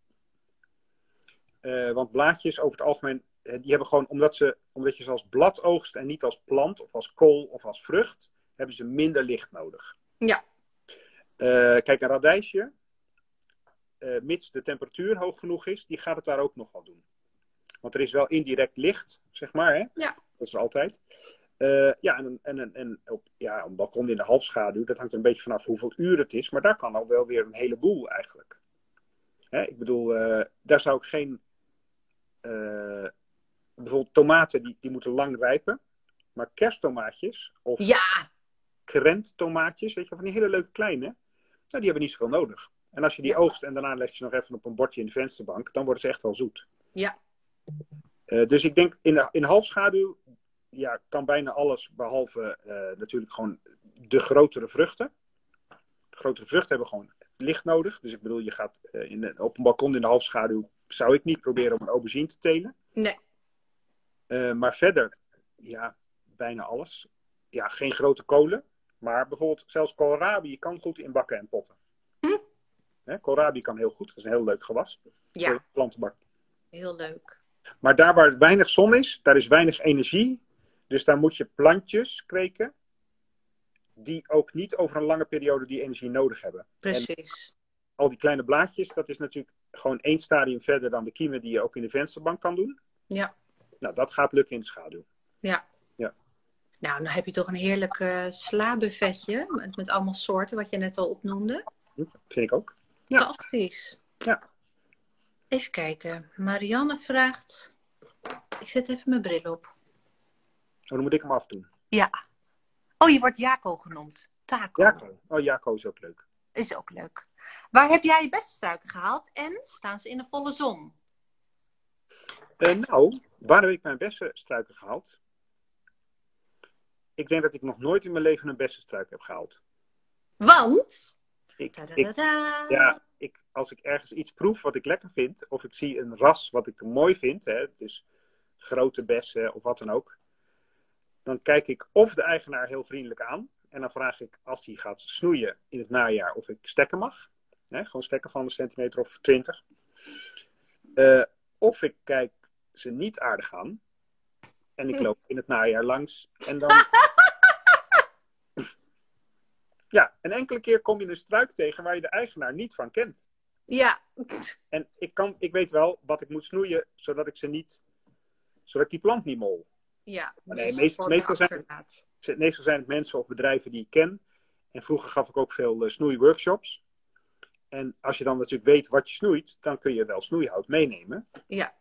Eh, want blaadjes over het algemeen, eh, die hebben gewoon, omdat, ze, omdat je ze als blad oogst en niet als plant of als kool of als vrucht, hebben ze minder licht nodig. Ja. Eh, kijk, een radijsje, mits de temperatuur hoog genoeg is, die gaat het daar ook nog wel doen. Want er is wel indirect licht, zeg maar. Hè? Ja. Dat is er altijd. Ja, en, en, en, en op ja, een balkon in de halfschaduw, dat hangt een beetje vanaf hoeveel uur het is. Maar daar kan al wel weer een heleboel eigenlijk. Hè, ik bedoel, daar zou ik geen. Eh, bijvoorbeeld tomaten, die, die moeten lang rijpen. Maar kersttomaatjes of Ja, krenttomaatjes, weet je, van die hele leuke kleine, nou, die hebben niet zoveel nodig. En als je die Ja. oogst en daarna leg je ze nog even op een bordje in de vensterbank, dan worden ze echt wel zoet. Ja. Eh, dus ik denk in, de, in halfschaduw ja, kan bijna alles, behalve eh, natuurlijk gewoon de grotere vruchten. De grotere vruchten hebben gewoon licht nodig. Dus ik bedoel, je gaat in de, op een balkon in de halfschaduw, zou ik niet proberen om een aubergine te telen. Nee. Eh, maar verder, ja, bijna alles. Ja, geen grote kolen. Maar bijvoorbeeld zelfs koolrabi kan goed in bakken en potten. Hm? Hè, koolrabi kan heel goed. Dat is een heel leuk gewas. Voor Ja, de plantenbak. heel leuk. Maar daar waar weinig zon is, daar is weinig energie. Dus daar moet je plantjes kweken. Die ook niet over een lange periode die energie nodig hebben. En Precies. al die kleine blaadjes, dat is natuurlijk gewoon één stadium verder dan de kiemen die je ook in de vensterbank kan doen. Ja. Nou, dat gaat lukken in de schaduw. Ja. Ja. Nou, dan heb je toch een heerlijk eh slabuffetje met, met allemaal soorten, wat je net al opnoemde. Hm, Vind ik ook. Ja. Fantastisch. Ja. Even kijken. Marianne vraagt. Ik zet even mijn bril op. Oh, dan moet ik hem afdoen. Ja. Oh, je wordt Jaco genoemd. Taco. Jaco. Oh, Jaco is ook leuk. Is ook leuk. Waar heb jij je beste struiken gehaald en staan ze in de volle zon? Eh, nou, waar heb ik mijn beste struiken gehaald? Ik denk dat ik nog nooit in mijn leven een beste struik heb gehaald. Want. Ik, ja, ik, als ik ergens iets proef wat ik lekker vind, of ik zie een ras wat ik mooi vind, hè, dus grote bessen of wat dan ook, dan kijk ik of de eigenaar heel vriendelijk aan. En dan vraag ik, als hij gaat snoeien in het najaar, of ik stekken mag. Hè, gewoon stekken van een centimeter of twintig. Eh, of ik kijk ze niet aardig aan. En ik loop in het najaar langs. En dan. <laughs> ja, een enkele keer kom je een struik tegen waar je de eigenaar niet van kent. Ja. En ik, kan, ik weet wel wat ik moet snoeien, zodat ik ze niet. zodat ik die plant niet mol. Ja. Nee, dus meestal- zijn-. Meestal zijn het mensen of bedrijven die ik ken. En vroeger gaf ik ook veel eh, snoeiworkshops. En als je dan natuurlijk weet wat je snoeit, dan kun je wel snoeihout meenemen. Ja.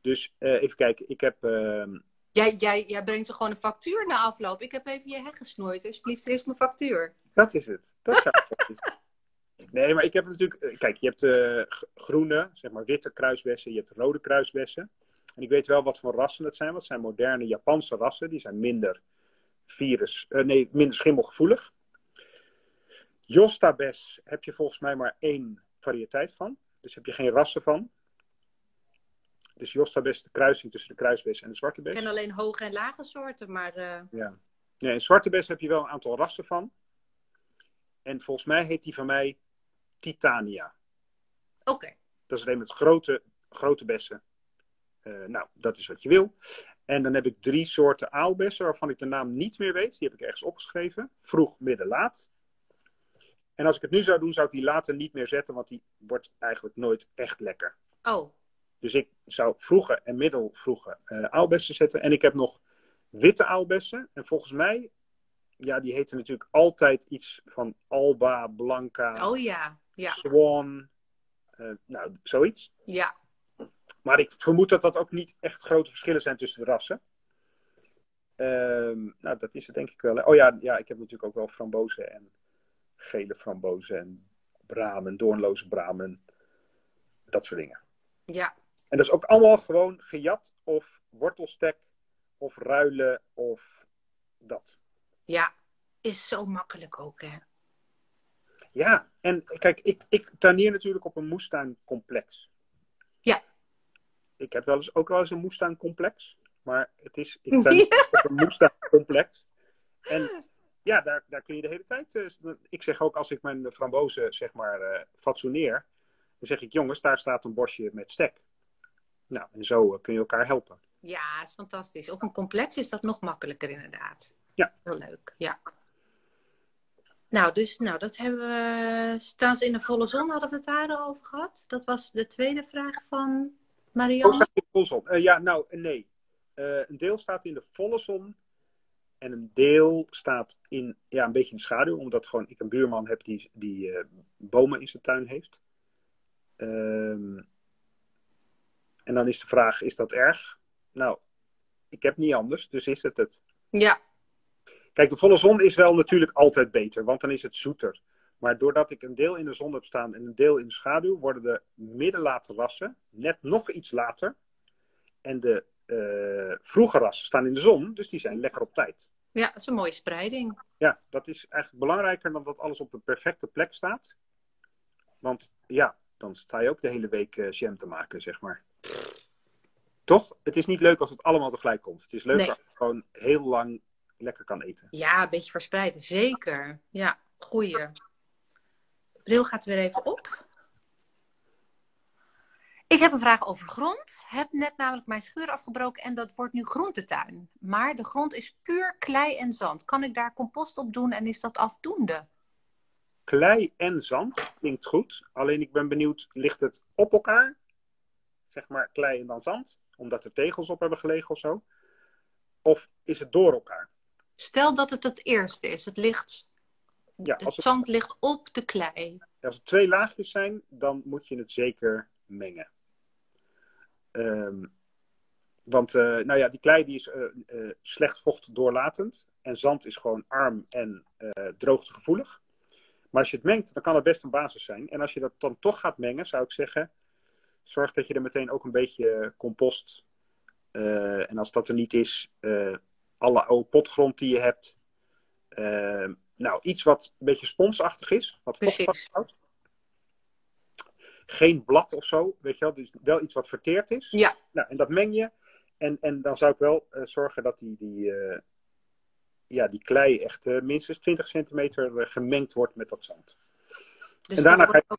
Dus eh, even kijken, ik heb. ehm, Jij, jij, jij brengt er gewoon een factuur na afloop. Ik heb even je heg gesnoeid. Alsjeblieft, eerst mijn factuur. Dat is het. Dat zou het. <laughs> Nee, maar ik heb natuurlijk. eh, Kijk, je hebt groene, zeg maar witte kruisbessen. Je hebt rode kruisbessen. En ik weet wel wat voor rassen het zijn. Het zijn moderne Japanse rassen. Die zijn minder virus. eh, nee, minder schimmelgevoelig. Jostabes heb je volgens mij maar één variëteit van. Dus heb je geen rassen van. Dus Jostabes is de kruising tussen de kruisbes en de zwarte Ik bes. ken alleen hoge en lage soorten, maar eh, Ja. Nee, in zwarte bes heb je wel een aantal rassen van. En volgens mij heet die van mij Titania. oké. Dat is alleen met grote, grote bessen. Eh, nou, dat is wat je wil. En dan heb ik drie soorten aalbessen waarvan ik de naam niet meer weet. Die heb ik ergens opgeschreven. Vroeg, midden, laat. En als ik het nu zou doen, zou ik die later niet meer zetten, want die wordt eigenlijk nooit echt lekker. Oh, Dus ik zou vroege en middelvroege eh aalbessen zetten. En ik heb nog witte aalbessen. En volgens mij, ja, die heten natuurlijk altijd iets van Alba, Blanca, oh ja. Ja, Swan. eh, nou, zoiets. ja. Maar ik vermoed dat dat ook niet echt grote verschillen zijn tussen de rassen. Ehm, nou, dat is het denk ik wel. Oh ja, ja, ik heb natuurlijk ook wel frambozen en gele frambozen en bramen, doornloze bramen. Dat soort dingen. Ja, En dat is ook allemaal gewoon gejat of wortelstek of ruilen of dat. ja. Is zo makkelijk ook, hè? Ja, en kijk, ik, ik tuineer natuurlijk op een moestuincomplex. Ik heb wel eens, ook wel eens een moestuincomplex. Maar het is, ik <laughs> op een moestuincomplex. En ja, daar, daar kun je de hele tijd... eh, ik zeg ook, als ik mijn frambozen, zeg maar, eh fatsoeneer... dan zeg ik, jongens, daar staat een bosje met stek. Nou, en zo eh, kun je elkaar helpen. Ja, is fantastisch. Op een complex is dat nog makkelijker, inderdaad. Ja. Heel leuk, ja. Nou, dus nou, dat hebben we. Staan ze in de volle zon? Hadden we het daar al over gehad? Dat was de tweede vraag van Oh, Marianne. staat in de volle zon? Eh, ja, nou, eh, nee. Eh, een deel staat in de volle zon. En een deel staat in, ja, een beetje in de schaduw. Omdat gewoon ik een buurman heb die, die bomen in zijn tuin heeft. Ehm, en dan is de vraag, is dat erg? Nou, ik heb niet anders, dus is het het. Ja, Kijk, de volle zon is wel natuurlijk altijd beter, want dan is het zoeter. Maar doordat ik een deel in de zon heb staan en een deel in de schaduw, worden de middenlate rassen net nog iets later. en de uh, vroege rassen staan in de zon, dus die zijn lekker op tijd. Ja, dat is een mooie spreiding. Ja, dat is eigenlijk belangrijker dan dat alles op de perfecte plek staat. Want ja, dan sta je ook de hele week uh, jam te maken, zeg maar. Toch? Het is niet leuk als het allemaal tegelijk komt. Het is leuk als je gewoon heel lang lekker kan eten. Ja, een beetje verspreid. Zeker. Ja, goeie. Bril gaat weer even op. Ik heb een vraag over grond. Heb net namelijk mijn schuur afgebroken en dat wordt nu groentetuin. Maar de grond is puur klei en zand. Kan ik daar compost op doen en is dat afdoende? Klei en zand klinkt goed. Alleen ik ben benieuwd, ligt het op elkaar? Zeg maar klei en dan zand? Omdat er tegels op hebben gelegen of zo? Of is het door elkaar? Stel dat het het eerste is. Het ligt ja, als het, zand ligt op de klei. Als het twee laagjes zijn, dan moet je het zeker mengen. Ehm, want uh, nou ja, die klei die is uh, slecht vochtdoorlatend. En zand is gewoon arm en droogtegevoelig. Maar als je het mengt, dan kan het best een basis zijn. En als je dat dan toch gaat mengen, zou ik zeggen, zorg dat je er meteen ook een beetje compost. en als dat er niet is, alle oude potgrond die je hebt. Nou, iets wat een beetje sponsachtig is, wat vocht vasthoudt geen blad of zo, weet je wel. Dus wel iets wat verteerd is. Ja. Nou, en dat meng je. En, en dan zou ik wel uh, zorgen dat die, die, uh, ja, die klei echt uh, minstens 20 centimeter gemengd wordt met dat zand. Dus en daarna ga je...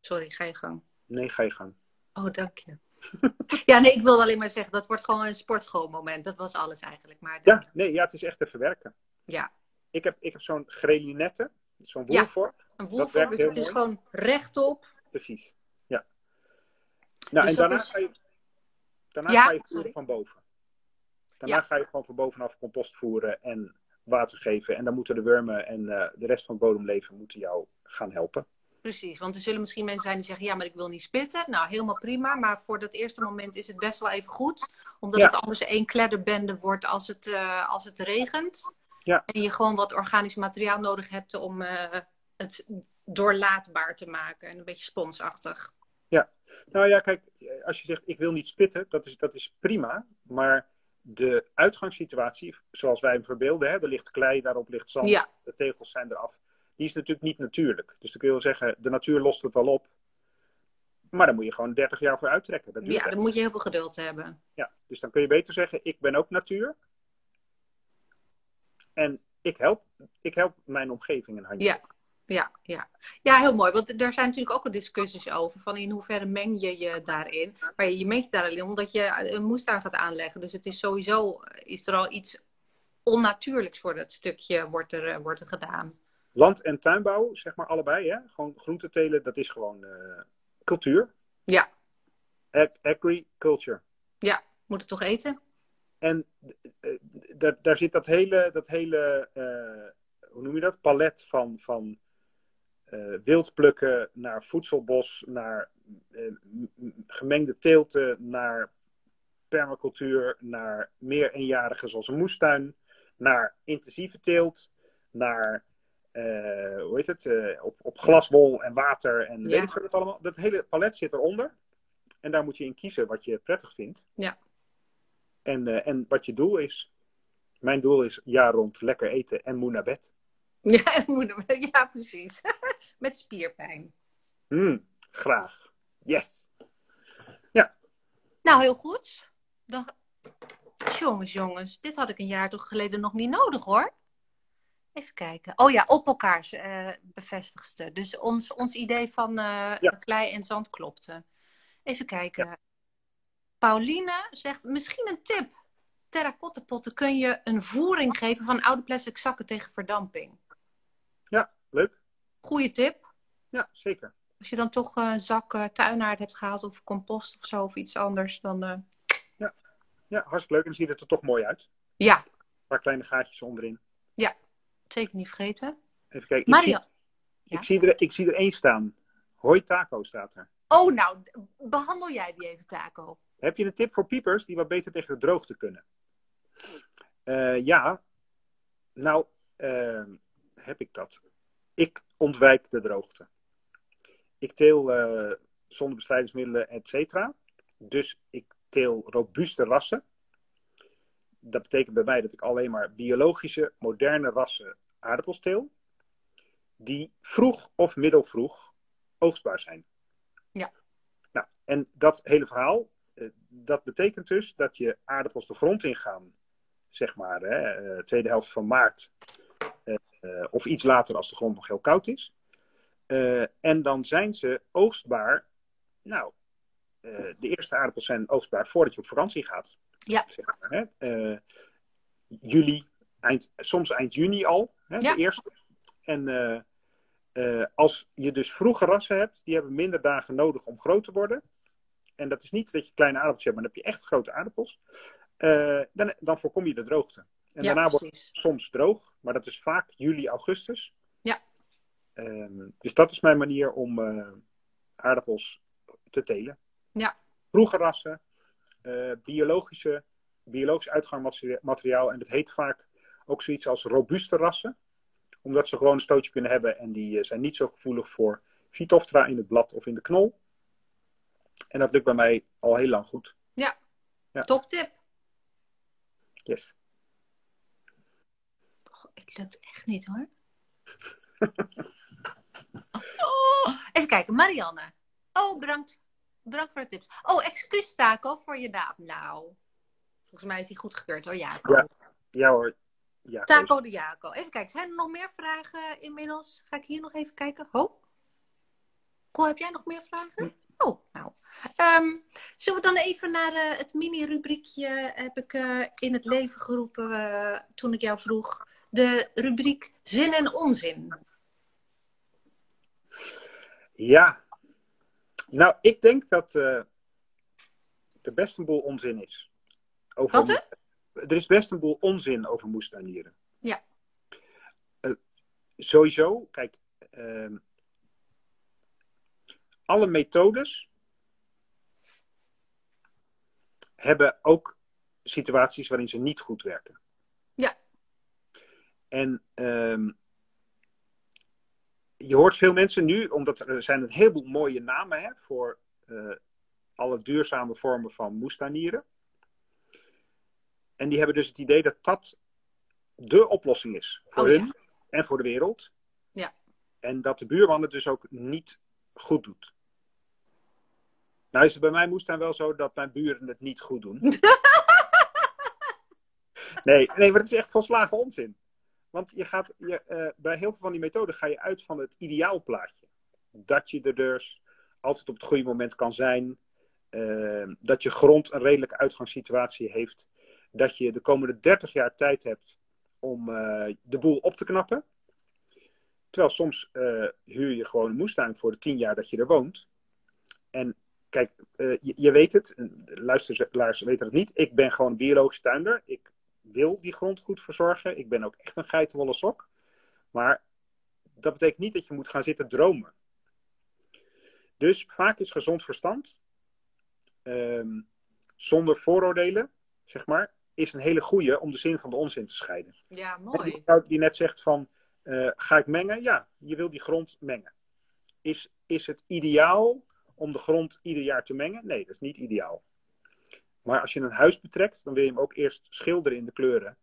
Sorry, ga je gang. Nee, ga je gang. Oh, dank je. <laughs> ja, nee, ik wilde alleen maar zeggen, dat wordt gewoon een sportschoolmoment. Dat was alles eigenlijk. Maar ja, nee, ja, het is echt te verwerken. Ja. Ik heb, ik heb zo'n grelinette, zo'n woelvork. Ja, een woelvork, dus het is gewoon rechtop. Precies. Nou, dus en daarna, ga je, daarna ga je voeren van boven. Daarna ga je gewoon van bovenaf compost voeren en water geven. En dan moeten de wormen en uh, de rest van het bodemleven moeten jou gaan helpen. Precies, want er zullen misschien mensen zijn die zeggen: ja, maar ik wil niet spitten. Nou, helemaal prima. Maar voor dat eerste moment is het best wel even goed. Omdat het anders één kledderbende wordt als het, uh, als het regent. Ja. En je gewoon wat organisch materiaal nodig hebt om uh, het doorlaatbaar te maken. En een beetje sponsachtig. Ja, nou ja, kijk, als je zegt ik wil niet spitten, dat is, dat is prima. Maar de uitgangssituatie, zoals wij hem verbeelden, hè, er ligt klei, daarop ligt zand, de tegels zijn eraf. Die is natuurlijk niet natuurlijk. Dus dan kun je wel zeggen, de natuur lost het wel op. Maar dan moet je gewoon 30 jaar voor uittrekken. Dat ja, dan moet je heel veel geduld hebben. Ja, dus dan kun je beter zeggen, ik ben ook natuur. En ik help, ik help mijn omgeving een handje. Ja, ja, ja. ja, heel mooi. Want er zijn natuurlijk ook al discussies over van in hoeverre meng je je daarin. Maar je mengt je daar alleen omdat je een moestuin gaat aanleggen. Dus het is sowieso, is er al iets onnatuurlijks voor dat stukje wordt er, eh, wordt er gedaan. Land- en tuinbouw, zeg maar allebei, hè? Gewoon groente telen, dat is gewoon uh, cultuur. Ja. Agriculture. Ja, moet het toch eten? En uh, daar, daar zit dat hele, dat hele hoe noem je dat, palet van, van uh, wild plukken naar voedselbos, naar uh, gemengde teelten, naar permacultuur, naar meer eenjarige zoals een moestuin, naar intensieve teelt, naar uh, hoe heet het, op, op glaswol en water en ja. weet ik wat allemaal. Dat hele palet zit eronder. En daar moet je in kiezen wat je prettig vindt. Ja. En, en wat je doel is. Mijn doel is jaar rond lekker eten en moe naar bed. <laughs> Ja, ja precies. <laughs> Met spierpijn. Mm, graag. Yes. Ja. Nou, heel goed. Dan... Jongens, jongens. Dit had ik een jaar toch geleden nog niet nodig hoor. Even kijken. Oh ja, op elkaar uh, bevestigste. Dus ons, ons idee van uh, ja. klei en zand klopte. Even kijken. Ja. Pauline zegt misschien een tip. Terracottepotten kun je een voering geven van oude plastic zakken tegen verdamping. Ja, leuk. Goeie tip. Ja, zeker. Als je dan toch een zak uh, tuinaard hebt gehaald of compost of zo of iets anders, dan... Uh... Ja. ja, hartstikke leuk. En dan ziet het er toch mooi uit. Ja. Een paar kleine gaatjes onderin. Ja, zeker niet vergeten. Even kijken. Maria. Ik, zie, ja? ik, zie er, ik zie er één staan. Hoi taco staat er. Oh, nou, behandel jij die even taco. Heb je een tip voor piepers die wat beter tegen de droogte kunnen? Uh, ja. Nou, uh, heb ik dat. Ik ontwijk de droogte. Ik teel uh, zonder bestrijdingsmiddelen, et cetera. Dus ik teel robuuste rassen. Dat betekent bij mij dat ik alleen maar biologische, moderne rassen aardappels teel. Die vroeg of middelvroeg oogstbaar zijn. Ja. Nou, en dat hele verhaal, eh, dat betekent dus dat je aardappels de grond ingaan, zeg maar, hè, eh, tweede helft van maart. eh, eh, of iets later als de grond nog heel koud is. Eh, en dan zijn ze oogstbaar. Nou, eh, de eerste aardappels zijn oogstbaar voordat je op vakantie gaat. Ja. Zeg maar, hè. Eh, juli, eind, soms eind juni al, hè, Ja. de eerste. En eh, eh, als je dus vroege rassen hebt, die hebben minder dagen nodig om groot te worden. En dat is niet dat je kleine aardappels hebt, maar dan heb je echt grote aardappels. Eh, dan, dan voorkom je de droogte. En ja, daarna wordt het soms droog, maar dat is vaak juli, augustus. Ja. Ehm, dus dat is mijn manier om eh, aardappels te telen. Ja. Vroege rassen, eh, biologische, biologisch uitgangsmateriaal. En dat heet vaak ook zoiets als robuuste rassen. Omdat ze gewoon een stootje kunnen hebben en die zijn niet zo gevoelig voor Phytophthora in het blad of in de knol. En dat lukt bij mij al heel lang goed. Ja. Top tip. Yes. Goh, ik lukt echt niet hoor. <laughs> Oh, even kijken, Marianne. Oh, bedankt. Bedankt voor de tips. Oh, excuus Taco voor je naam. Nou, volgens mij is die goedgekeurd hoor, Jaco. Ja. Ja hoor. Ja, Taco de Jaco. Even kijken, zijn er nog meer vragen inmiddels? Ga ik hier nog even kijken. Oh. Cool, heb jij nog meer vragen? Oh, nou. Zullen we dan even naar eh, het mini-rubriekje heb ik eh, in het leven geroepen eh, toen ik jou vroeg. De rubriek zin en onzin. Ja. Nou, ik denk dat er best een boel onzin is. Over Wat, hè? Er is best een boel onzin over moestuinieren. Ja. Sowieso, kijk, ehm, alle methodes hebben ook situaties waarin ze niet goed werken. Ja. En ehm, je hoort veel mensen nu, omdat er zijn een heleboel mooie namen hè, voor eh, alle duurzame vormen van moestuinieren. En die hebben dus het idee dat dat de oplossing is voor Oh, hun ja? en voor de wereld. Ja. En dat de buurman het dus ook niet goed doet. Nou is het bij mijn moestuin wel zo dat mijn buren het niet goed doen. <laughs> nee, nee, maar het is echt volslagen onzin. Want je gaat, je, eh, bij heel veel van die methoden ga je uit van het ideaalplaatje. Dat je er dus altijd op het goede moment kan zijn. eh, dat je grond een redelijke uitgangssituatie heeft. Dat je de komende 30 jaar tijd hebt om eh, de boel op te knappen. Terwijl soms eh, huur je gewoon een moestuin voor de 10 jaar dat je er woont. En kijk, eh, je, je weet het, luisteraars weten het niet. Ik ben gewoon een biologisch tuinder. Ik wil die grond goed verzorgen. Ik ben ook echt een geitenwolle sok. Maar dat betekent niet dat je moet gaan zitten dromen. Dus vaak is gezond verstand, ehm, zonder vooroordelen, zeg maar, is een hele goede om de zin van de onzin te scheiden. Ja, Die mooi. vrouw die net zegt van, eh, ga ik mengen? Ja, je wil die grond mengen. Is, is het ideaal om de grond ieder jaar te mengen? Nee, dat is niet ideaal. Maar als je een huis betrekt, dan wil je hem ook eerst schilderen in de kleuren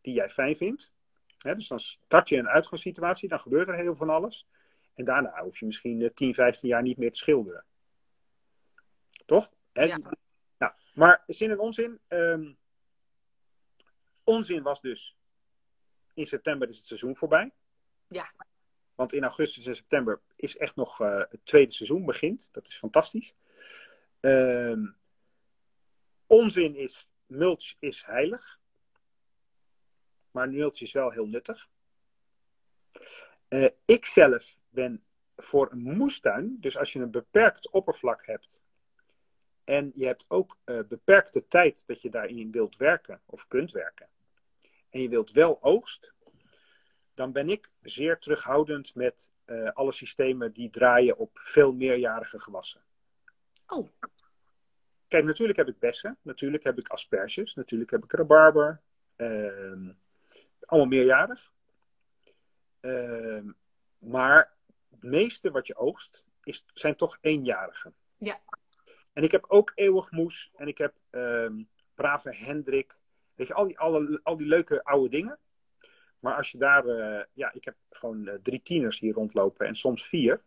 die jij fijn vindt. Dus dan start je een uitgangssituatie, dan gebeurt er heel van alles. En daarna hoef je misschien eh, 10, 15 jaar niet meer te schilderen. Toch? Ja. Nou, maar zin en onzin. ehm, onzin was dus, in september is het seizoen voorbij. Ja. Want in augustus en september is echt nog eh, het tweede seizoen begint. Dat is fantastisch. Ehm, onzin is, mulch is heilig. Maar mulch is wel heel nuttig. Eh, ik zelf ben voor een moestuin, dus als je een beperkt oppervlak hebt en je hebt ook eh, beperkte tijd dat je daarin wilt werken of kunt werken, en je wilt wel oogst, dan ben ik zeer terughoudend met eh, alle systemen die draaien op veel meerjarige gewassen. Oh. Kijk, natuurlijk heb ik bessen, natuurlijk heb ik asperges, natuurlijk heb ik rabarber. ehm, allemaal meerjarig. Ehm, maar het meeste wat je oogst is, zijn toch eenjarigen. Ja. En ik heb ook Eeuwig Moes. En ik heb ehm, Brave Hendrik. Weet je, al die, alle, al die leuke oude dingen. Maar als je daar... eh, ja, ik heb gewoon eh, drie tieners hier rondlopen. En soms vier.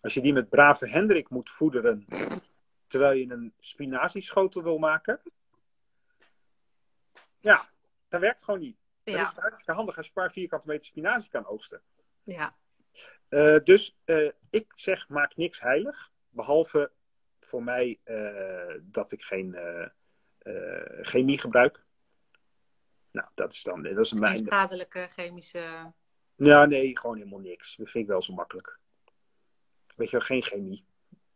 Als je die met Brave Hendrik moet voederen... Terwijl je een spinazieschotel wil maken. Ja, dat werkt gewoon niet. Is Ja, het hartstikke handig als je een paar vierkante meter spinazie kan oogsten. ja. Eh, dus ik zeg, maak niks heilig. Behalve voor mij dat ik geen chemie gebruik. Nou, dat is dan dat is Geen mijn. schadelijke chemische... Ja, nee, gewoon helemaal niks. Dat vind ik wel zo makkelijk. Weet je wel, geen chemie.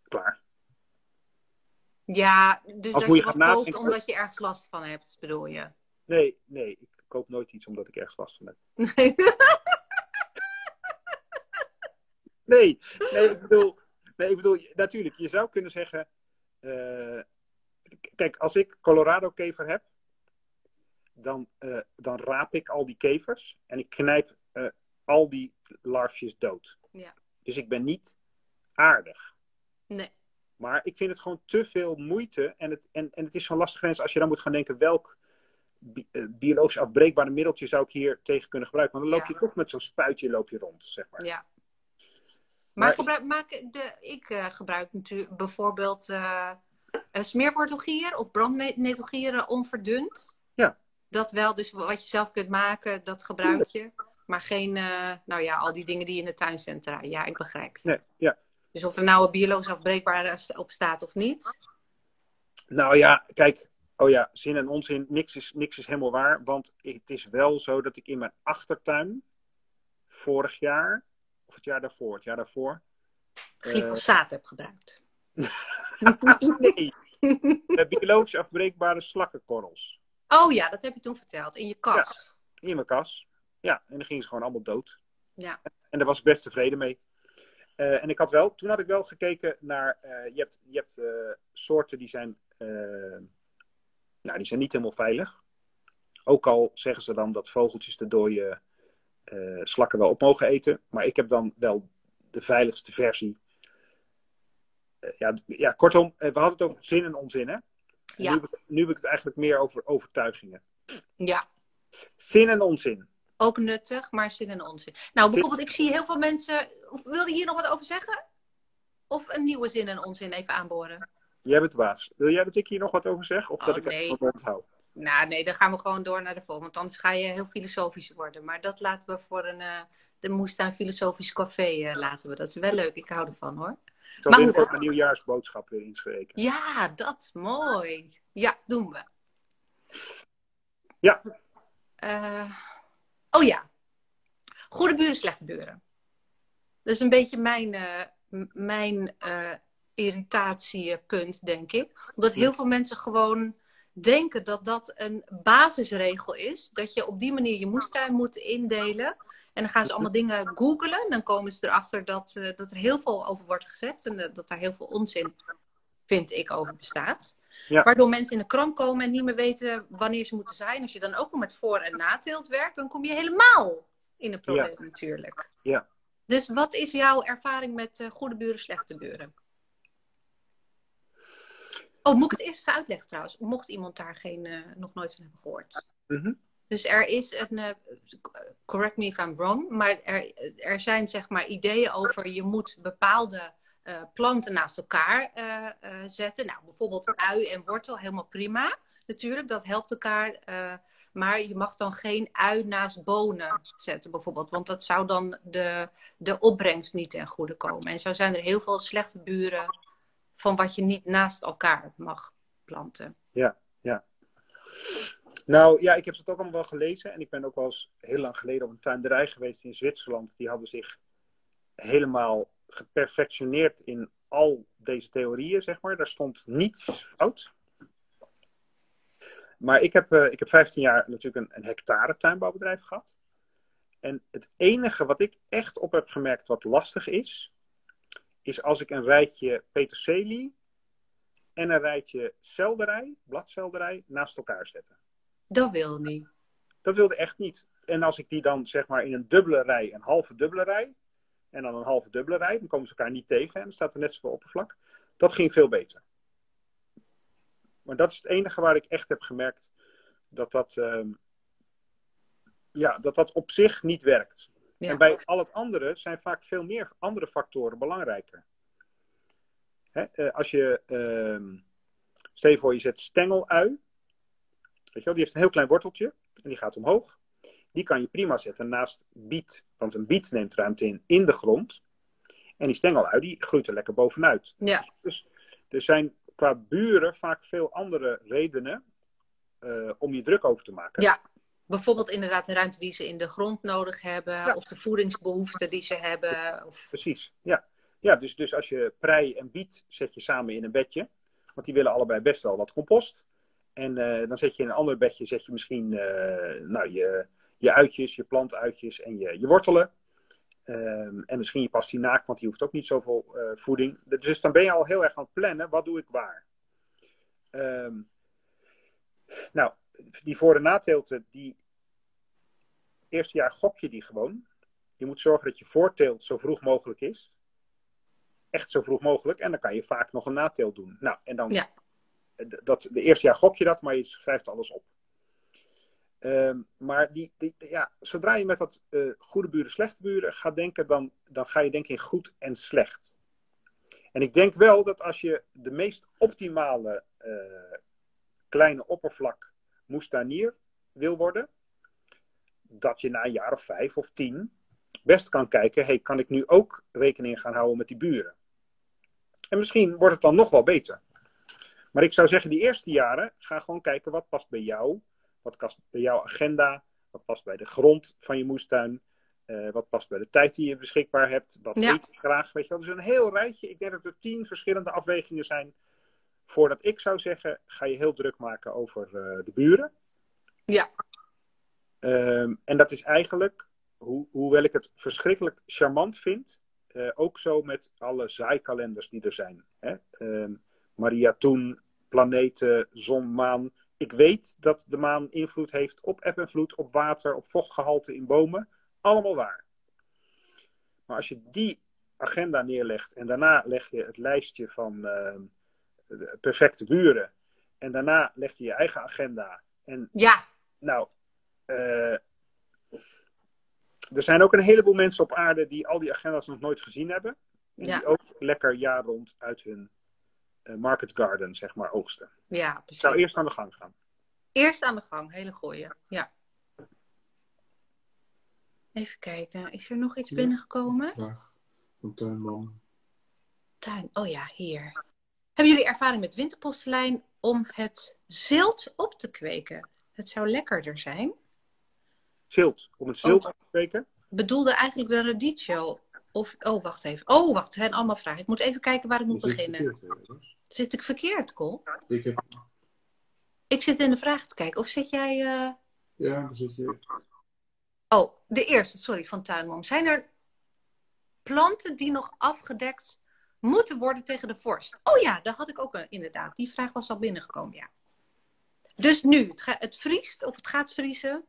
Klaar. Ja, dus Als dat je wat koopt omdat je ergens last van hebt, bedoel je? Nee, nee, ik koop nooit iets omdat ik ergens last van heb. Nee. <laughs> Nee, nee, ik bedoel, nee, ik bedoel, natuurlijk, je zou kunnen zeggen, eh, kijk, als ik Colorado kever heb, dan, eh, dan raap ik al die kevers en ik knijp eh, al die larfjes dood. Ja. Dus ik ben niet aardig. nee. Maar ik vind het gewoon te veel moeite en het, en, en het is zo'n lastige grens als je dan moet gaan denken welk bi- eh, biologisch afbreekbare middeltje zou ik hier tegen kunnen gebruiken. Want dan loop Ja. je toch met zo'n spuitje loop je rond, zeg maar. Ja. Maar, Maar- gebruik, maak de, ik gebruik natuurlijk bijvoorbeeld eh, smeerwortelgier of brandnetelgier onverdund. Dat wel, dus wat je zelf kunt maken, dat gebruik je. Maar geen, eh, nou ja, al die dingen die in de tuincentra. Ja, ik begrijp je. Nee, ja. Dus of er nou een biologisch afbreekbare st- op staat of niet. Nou ja, kijk. Oh ja, zin en onzin. Niks is, niks is helemaal waar. Want het is wel zo dat ik in mijn achtertuin vorig jaar, of het jaar daarvoor, het jaar daarvoor. eh, Glyfosaat heb gebruikt. <laughs> nee, biologisch afbreekbare slakkenkorrels Oh ja, dat heb je toen verteld. In je kas. in mijn kas. Ja, en dan gingen ze gewoon allemaal dood. Ja. En daar was ik best tevreden mee. Eh, en ik had wel, toen had ik wel gekeken naar, eh, je hebt, je hebt eh, soorten die zijn, nou, die zijn niet helemaal veilig. Ook al zeggen ze dan dat vogeltjes de dode slakken wel op mogen eten. Maar ik heb dan wel de veiligste versie. Ja, ja, kortom, we hadden het over zin en onzin, hè? En Ja. Nu, heb ik, nu heb ik het eigenlijk meer over overtuigingen. ja. Zin en onzin. Ook nuttig, maar zin en onzin. Nou, bijvoorbeeld, ik zie heel veel mensen. Wil je hier nog wat over zeggen? Of een nieuwe zin en onzin even aanboren? Jij bent de baas. Wil jij dat ik hier nog wat over zeg? Of Oh, dat ik nee. het hou? Nou, nee, dan gaan we gewoon door naar de volgende. Want anders ga je heel filosofisch worden. Maar dat laten we voor een. eh, de Moestuin Filosofisch Café eh, laten we. Dat is wel leuk. Ik hou ervan hoor. Ik zal binnenkort mijn nieuwjaarsboodschap weer inspreken. Ja, dat. Mooi. Ja, doen we. Ja. Eh, oh ja. Goede buren, slechte buren. Dat is een beetje mijn, eh, mijn eh, irritatiepunt, denk ik. Omdat heel veel mensen gewoon denken dat dat een basisregel is. Dat je op die manier je moestuin moet indelen. En dan gaan ze allemaal dingen googlen. Dan komen ze erachter dat, eh, dat er heel veel over wordt gezegd. En eh, dat daar heel veel onzin, vind ik, over bestaat. Ja. Waardoor mensen in de kramp komen en niet meer weten wanneer ze moeten zijn. Als je dan ook nog met voor- en nateelt werkt, dan kom je helemaal in een probleem natuurlijk. Ja. Dus wat is jouw ervaring met eh, goede buren, slechte buren? Oh, moet ik het eerst even uitleggen trouwens? Mocht iemand daar geen, nog nooit van hebben gehoord. Mhm. Dus er is een, eh, correct me if I'm wrong, maar er, er zijn zeg maar ideeën over je moet bepaalde eh, planten naast elkaar eh, zetten. Nou, bijvoorbeeld ui en wortel, helemaal prima. Natuurlijk, dat helpt elkaar. maar je mag dan geen ui naast bonen zetten, bijvoorbeeld. Want dat zou dan de, de opbrengst niet ten goede komen. En zo zijn er heel veel slechte buren van wat je niet naast elkaar mag planten. Nou ja, ik heb het ook allemaal wel gelezen. En ik ben ook wel heel lang geleden op een tuinderij geweest in Zwitserland. Die hadden zich helemaal geperfectioneerd in al deze theorieën, zeg maar. Daar stond niets fout. Maar ik heb, eh, ik heb 15 jaar natuurlijk een, een hectare tuinbouwbedrijf gehad. En het enige wat ik echt op heb gemerkt wat lastig is, is als ik een rijtje peterselie en een rijtje selderij, bladselderij, naast elkaar zette. Dat wil niet. Dat wilde echt niet. En als ik die dan zeg maar in een dubbele rij, een halve dubbele rij, en dan een halve dubbele rij, dan komen ze elkaar niet tegen en dan staat er net zoveel oppervlak. Dat ging veel beter. Maar dat is het enige waar ik echt heb gemerkt dat dat, ehm, ja, dat, dat op zich niet werkt. Ja. En bij al het andere zijn vaak veel meer andere factoren belangrijker. Hè, eh, als je, ehm stel je voor, je zet stengelui. Weet je wel, die heeft een heel klein worteltje en die gaat omhoog. Die kan je prima zetten naast biet. Want een biet neemt ruimte in in de grond. En die stengelui die groeit er lekker bovenuit. Ja, Dus er zijn qua buren vaak veel andere redenen eh, om je druk over te maken. Ja. bijvoorbeeld inderdaad de ruimte die ze in de grond nodig hebben. Ja. Of de voedingsbehoeften die ze hebben. Of... Precies, ja. Ja, dus, dus als je prei en biet zet je samen in een bedje. Want die willen allebei best wel wat compost. En eh, dan zet je in een ander bedje zet je misschien eh, nou, je, je uitjes, je plantuitjes en je, je wortelen. Ehm, en misschien je pastinaak, want die hoeft ook niet zoveel eh, voeding. Dus dan ben je al heel erg aan het plannen, wat doe ik waar? Ehm, nou, die voor- en nateelten, die eerste jaar gok je die gewoon. Je moet zorgen dat je voorteelt zo vroeg mogelijk is. Echt zo vroeg mogelijk. En dan kan je vaak nog een nateelt doen. Nou, en dan. Ja. Dat, de eerste jaar gok je dat, maar je schrijft alles op. Ehm, maar die, die, ja, zodra je met dat eh, goede buren, slechte buren gaat denken, dan, dan ga je denken in goed en slecht. En ik denk wel dat als je de meest optimale eh, kleine oppervlak moestanier wil worden, dat je na een jaar of vijf of tien best kan kijken, hey, kan ik nu ook rekening gaan houden met die buren? En misschien wordt het dan nog wel beter. Maar ik zou zeggen, die eerste jaren, ga gewoon kijken wat past bij jou. Wat past bij jouw agenda. Wat past bij de grond van je moestuin. eh, wat past bij de tijd die je beschikbaar hebt. Wat Ja. eet je graag. Weet je wel. Dus een heel rijtje. Ik denk dat er tien verschillende afwegingen zijn. Voordat ik zou zeggen, ga je heel druk maken over eh, de buren. Ja. Ehm, en dat is eigenlijk, hoe, hoewel ik het verschrikkelijk charmant vind, eh, ook zo met alle zaaikalenders die er zijn. Hè? Ehm, Maria Toen, planeten, zon, maan. Ik weet dat de maan invloed heeft op eb en vloed, op water, op vochtgehalte in bomen. Allemaal waar. Maar als je die agenda neerlegt en daarna leg je het lijstje van de perfecte buren. En daarna leg je je eigen agenda. En Ja, nou, eh, er zijn ook een heleboel mensen op aarde die al die agenda's nog nooit gezien hebben. En Ja. die ook lekker jaar rond uit hun eh, market garden, zeg maar, oogsten. ja, Ik precies. zou eerst aan de gang gaan. Eerst aan de gang, hele goeie. Ja. Even kijken, is er nog iets Ja. binnengekomen? Van tuinman. Tuin, oh ja, hier. Hebben jullie ervaring met winterpostelijn om het zilt op te kweken? Het zou lekkerder zijn. Zilt, om het zilt Oh. te spreken. Bedoelde eigenlijk de radicchio. Of, oh, wacht even. Oh, wacht, het zijn allemaal vragen. Ik moet even kijken waar ik moet beginnen. verkeerd? Zit ik verkeerd, Col? Ik heb, Ik zit in de vragen te kijken. Of zit jij... eh, ja, dan zit je. Oh, de eerste, sorry, van Tuinman. Zijn er planten die nog afgedekt moeten worden tegen de vorst? Oh ja, daar had ik ook een, inderdaad. Die vraag was al binnengekomen, ja. Dus nu, het, ga- het vriest of het gaat vriezen.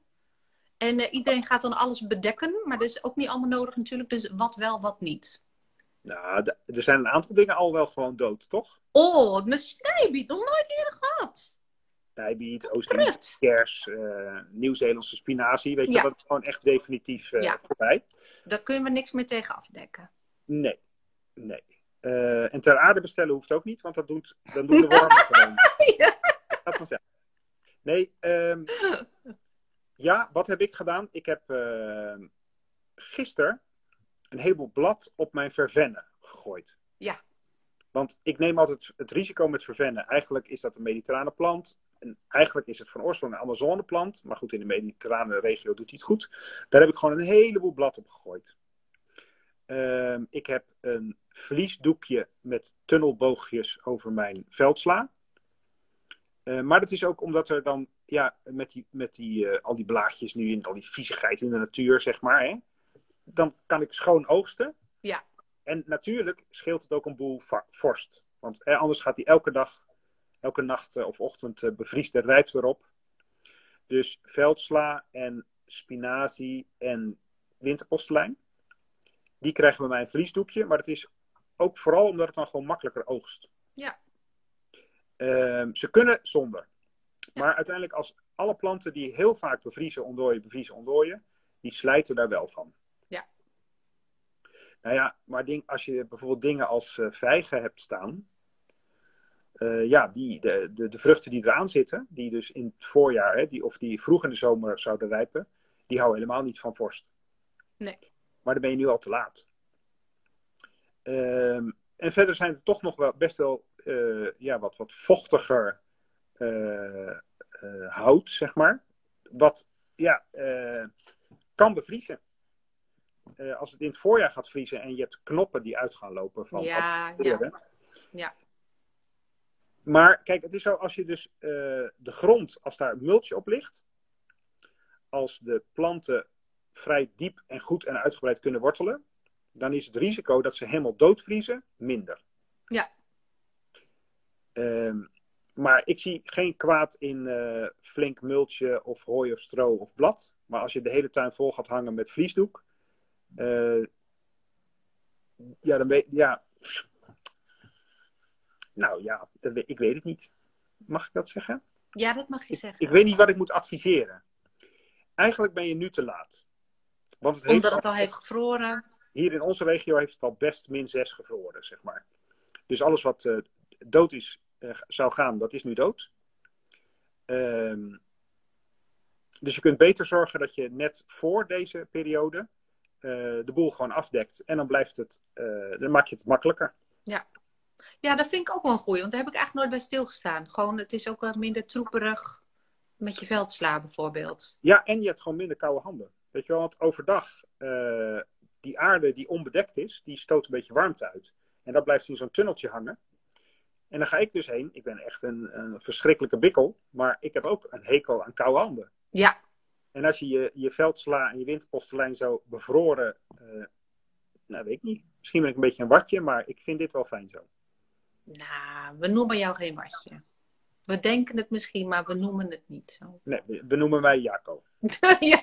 En eh, iedereen gaat dan alles bedekken. Maar dat is ook niet allemaal nodig natuurlijk. Dus wat wel, wat niet. Nou, er zijn een aantal dingen al wel gewoon dood, toch? Oh, mijn snijbiet, nog nooit eerder gehad. Nijbiet, Oost-Indische Prut. kers, eh, Nieuw-Zeelandse spinazie. Weet je, Ja. dat is gewoon echt definitief eh, Ja. voorbij. Daar kunnen we niks meer tegen afdekken. Nee, nee. En ter aarde bestellen hoeft ook niet, want dat doet, dan doen de wormen <laughs> gewoon. Ja. Vanzelf. Nee, ehm, ja, wat heb ik gedaan? Ik heb uh, gisteren een heleboel blad op mijn vervennen gegooid. Ja. Want ik neem altijd het risico met vervennen. Eigenlijk is dat een mediterrane plant. En eigenlijk is het van oorsprong een Amazoneplant. Maar goed, in de mediterrane regio doet hij het goed. Daar heb ik gewoon een heleboel blad op gegooid. Um, ik heb een vliesdoekje met tunnelboogjes over mijn veldsla. Uh, maar dat is ook omdat er dan, ja, met, die, met die, uh, al die blaadjes nu en al die viezigheid in de natuur, zeg maar. Hè, dan kan ik schoon oogsten. Ja. En natuurlijk scheelt het ook een boel vorst. Want eh, anders gaat hij elke dag, elke nacht uh, of ochtend bevriest en rijpt erop. Dus veldsla en spinazie en winterpostelijn. Die krijgen bij mij een vriesdoekje. Maar het is ook vooral omdat het dan gewoon makkelijker oogst. Ja. Ehm, ze kunnen zonder. Maar uiteindelijk als alle planten die heel vaak bevriezen, ontdooien, bevriezen, ontdooien, die slijten daar wel van. Ja. Nou ja, maar ding, als je bijvoorbeeld dingen als eh, vijgen hebt staan, eh, ja, die, de, de, de vruchten die eraan zitten, die dus in het voorjaar, hè, die, of die vroeg in de zomer zouden rijpen, die houden helemaal niet van vorst. Nee. Maar dan ben je nu al te laat. Ehm, en verder zijn er toch nog wel best wel eh, ja, wat, wat vochtiger hout, zeg maar. Wat ja, eh, kan bevriezen. Eh, als het in het voorjaar gaat vriezen en je hebt knoppen die uit gaan lopen van Ja, ja. Ja. Maar kijk, het is zo als je dus eh, de grond, als daar multje op ligt, als de planten vrij diep en goed en uitgebreid kunnen wortelen, dan is het risico dat ze helemaal doodvriezen minder. Ja. Ehm, maar ik zie geen kwaad in eh, flink multje of hooi of stro of blad. Maar als je de hele tuin vol gaat hangen met vliesdoek, eh, ja, dan weet ja. Nou ja, ik weet het niet. Mag ik dat zeggen? ja, dat mag je zeggen. ik weet niet wat ik moet adviseren. Eigenlijk ben je nu te laat. Want het heeft Omdat het al- heeft gevroren. hier in onze regio heeft het al best min 6 gevroren, zeg maar. Dus alles wat eh, dood is, zou gaan, dat is nu dood. Ehm, dus je kunt beter zorgen dat je net voor deze periode eh, de boel gewoon afdekt. En dan blijft het, eh, dan maak je het makkelijker. Ja, dat vind ik ook wel een goeie. Want daar heb ik eigenlijk nooit bij stilgestaan. Gewoon, het is ook minder troeperig met je veldsla bijvoorbeeld. Ja, en je hebt gewoon minder koude handen. Weet je wel, want overdag, eh, die aarde die onbedekt is, die stoot een beetje warmte uit. En dat blijft in zo'n tunneltje hangen. En dan ga ik dus heen. Ik ben echt een, een verschrikkelijke bikkel, maar ik heb ook een hekel aan koude handen. Ja, En als je je, je veldsla en je winterpostelijn zo bevroren, eh, nou weet ik niet. Misschien ben ik een beetje een watje, maar ik vind dit wel fijn zo. nou, we noemen jou geen watje. We denken het misschien, maar we noemen het niet zo. Nee, we, we noemen mij Jaco. <laughs> ja.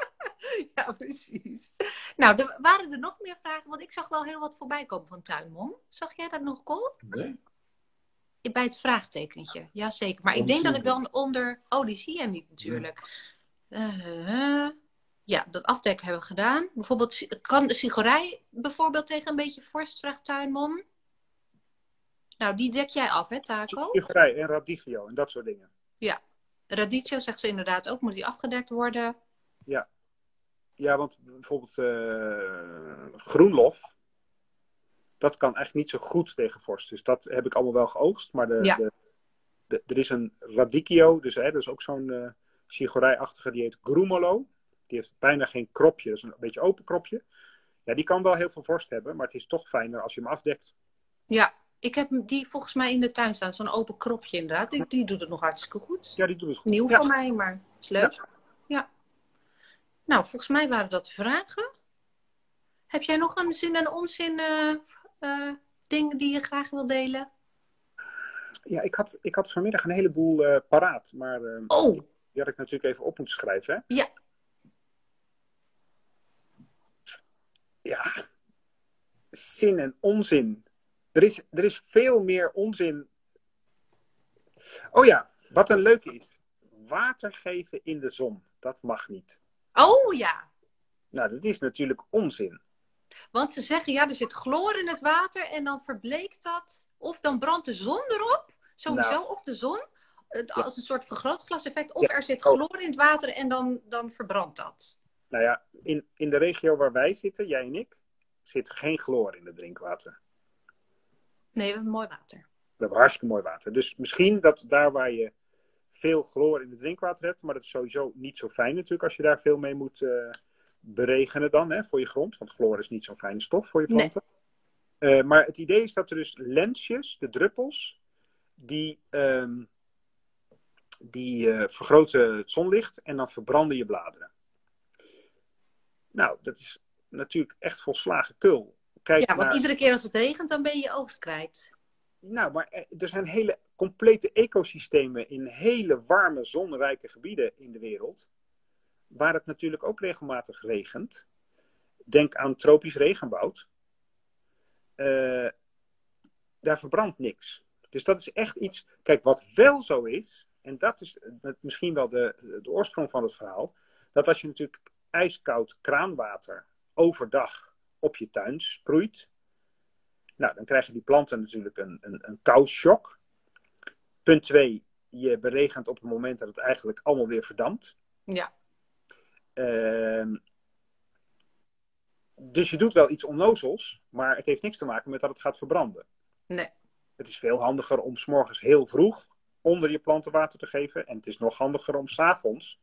<laughs> ja, precies. Nou, er waren er nog meer vragen, want ik zag wel heel wat voorbij komen van Tuinmom. Zag jij dat nog, Col? Nee? Bij het vraagtekentje, jazeker. Maar ik denk dat ik dan onder... Oh, die zie je niet natuurlijk. Eh, ja, dat afdekken hebben we gedaan. Bijvoorbeeld, kan de sigorij bijvoorbeeld tegen een beetje vorst, vraagt Tuinmom? Nou, die dek jij af, hè, Taco? Sigorij en radicchio en dat soort dingen. Radicchio zegt ze inderdaad ook, moet die afgedekt worden. Ja, want bijvoorbeeld eh, groenlof, dat kan eigenlijk niet zo goed tegen vorst. Dus dat heb ik allemaal wel geoogst. Maar de, Ja. de, de- er is een radicchio, dus hè, dat is ook zo'n eh chigorijachtige, die heet grumolo. Die heeft bijna geen kropje, dat is een beetje open kropje. Ja, die kan wel heel veel vorst hebben, maar het is toch fijner als je hem afdekt. Ja, ik heb die volgens mij in de tuin staan. Zo'n open kropje inderdaad. Die, die doet het nog hartstikke goed. Ja, die doet het goed. Nieuw Ja. voor mij, maar is leuk. Ja. Nou, volgens mij waren dat de vragen. Heb jij nog een zin en onzin eh eh, dingen die je graag wil delen? Ja, ik had, ik had vanmiddag een heleboel eh, paraat, maar eh, Oh, die had ik natuurlijk even op moeten schrijven. Hè? Ja. Ja. Zin en onzin. Er is, er is veel meer onzin. Oh ja, wat een leuke is. Water geven in de zon. Dat mag niet. oh ja. Nou, dat is natuurlijk onzin. Want ze zeggen, ja, er zit chloor in het water en dan verbleekt dat. Of dan brandt de zon erop, sowieso, Nou. of de zon. Als een soort vergrootglaseffect. Of Ja. er zit Oh. chloor in het water en dan, dan verbrandt dat. Nou ja, in, in de regio waar wij zitten, jij en ik, zit geen chloor in het drinkwater. Nee, we hebben mooi water. We hebben hartstikke mooi water. Dus misschien dat daar waar je veel chloor in het drinkwater hebt, maar dat is sowieso niet zo fijn natuurlijk als je daar veel mee moet eh, beregenen dan hè, voor je grond. Want chloor is niet zo'n fijne stof voor je Nee. planten. Eh, maar het idee is dat er dus lensjes, de druppels, die, ehm, die eh, vergroten het zonlicht en dan verbranden je bladeren. Nou, dat is natuurlijk echt volslagen kul. Kijk Ja, want naar... iedere keer als het regent, dan ben je je oogst kwijt. Nou, maar er er zijn hele complete ecosystemen in hele warme, zonrijke gebieden in de wereld. Waar het natuurlijk ook regelmatig regent. Denk aan tropisch regenwoud. Eh, daar verbrandt niks. Dus dat is echt iets. Kijk, wat wel zo is, en dat is misschien wel de, de oorsprong van het verhaal, dat als je natuurlijk ijskoud kraanwater overdag op je tuin sproeit, nou, dan krijgen die planten natuurlijk een, een, een. Punt 2, je beregent op het moment dat het eigenlijk allemaal weer verdampt. Ja. Ehm, dus je doet wel iets onnozels, maar het heeft niks te maken met dat het gaat verbranden. Nee. Het is veel handiger om s'morgens heel vroeg onder je planten water te geven. En het is nog handiger om s'avonds,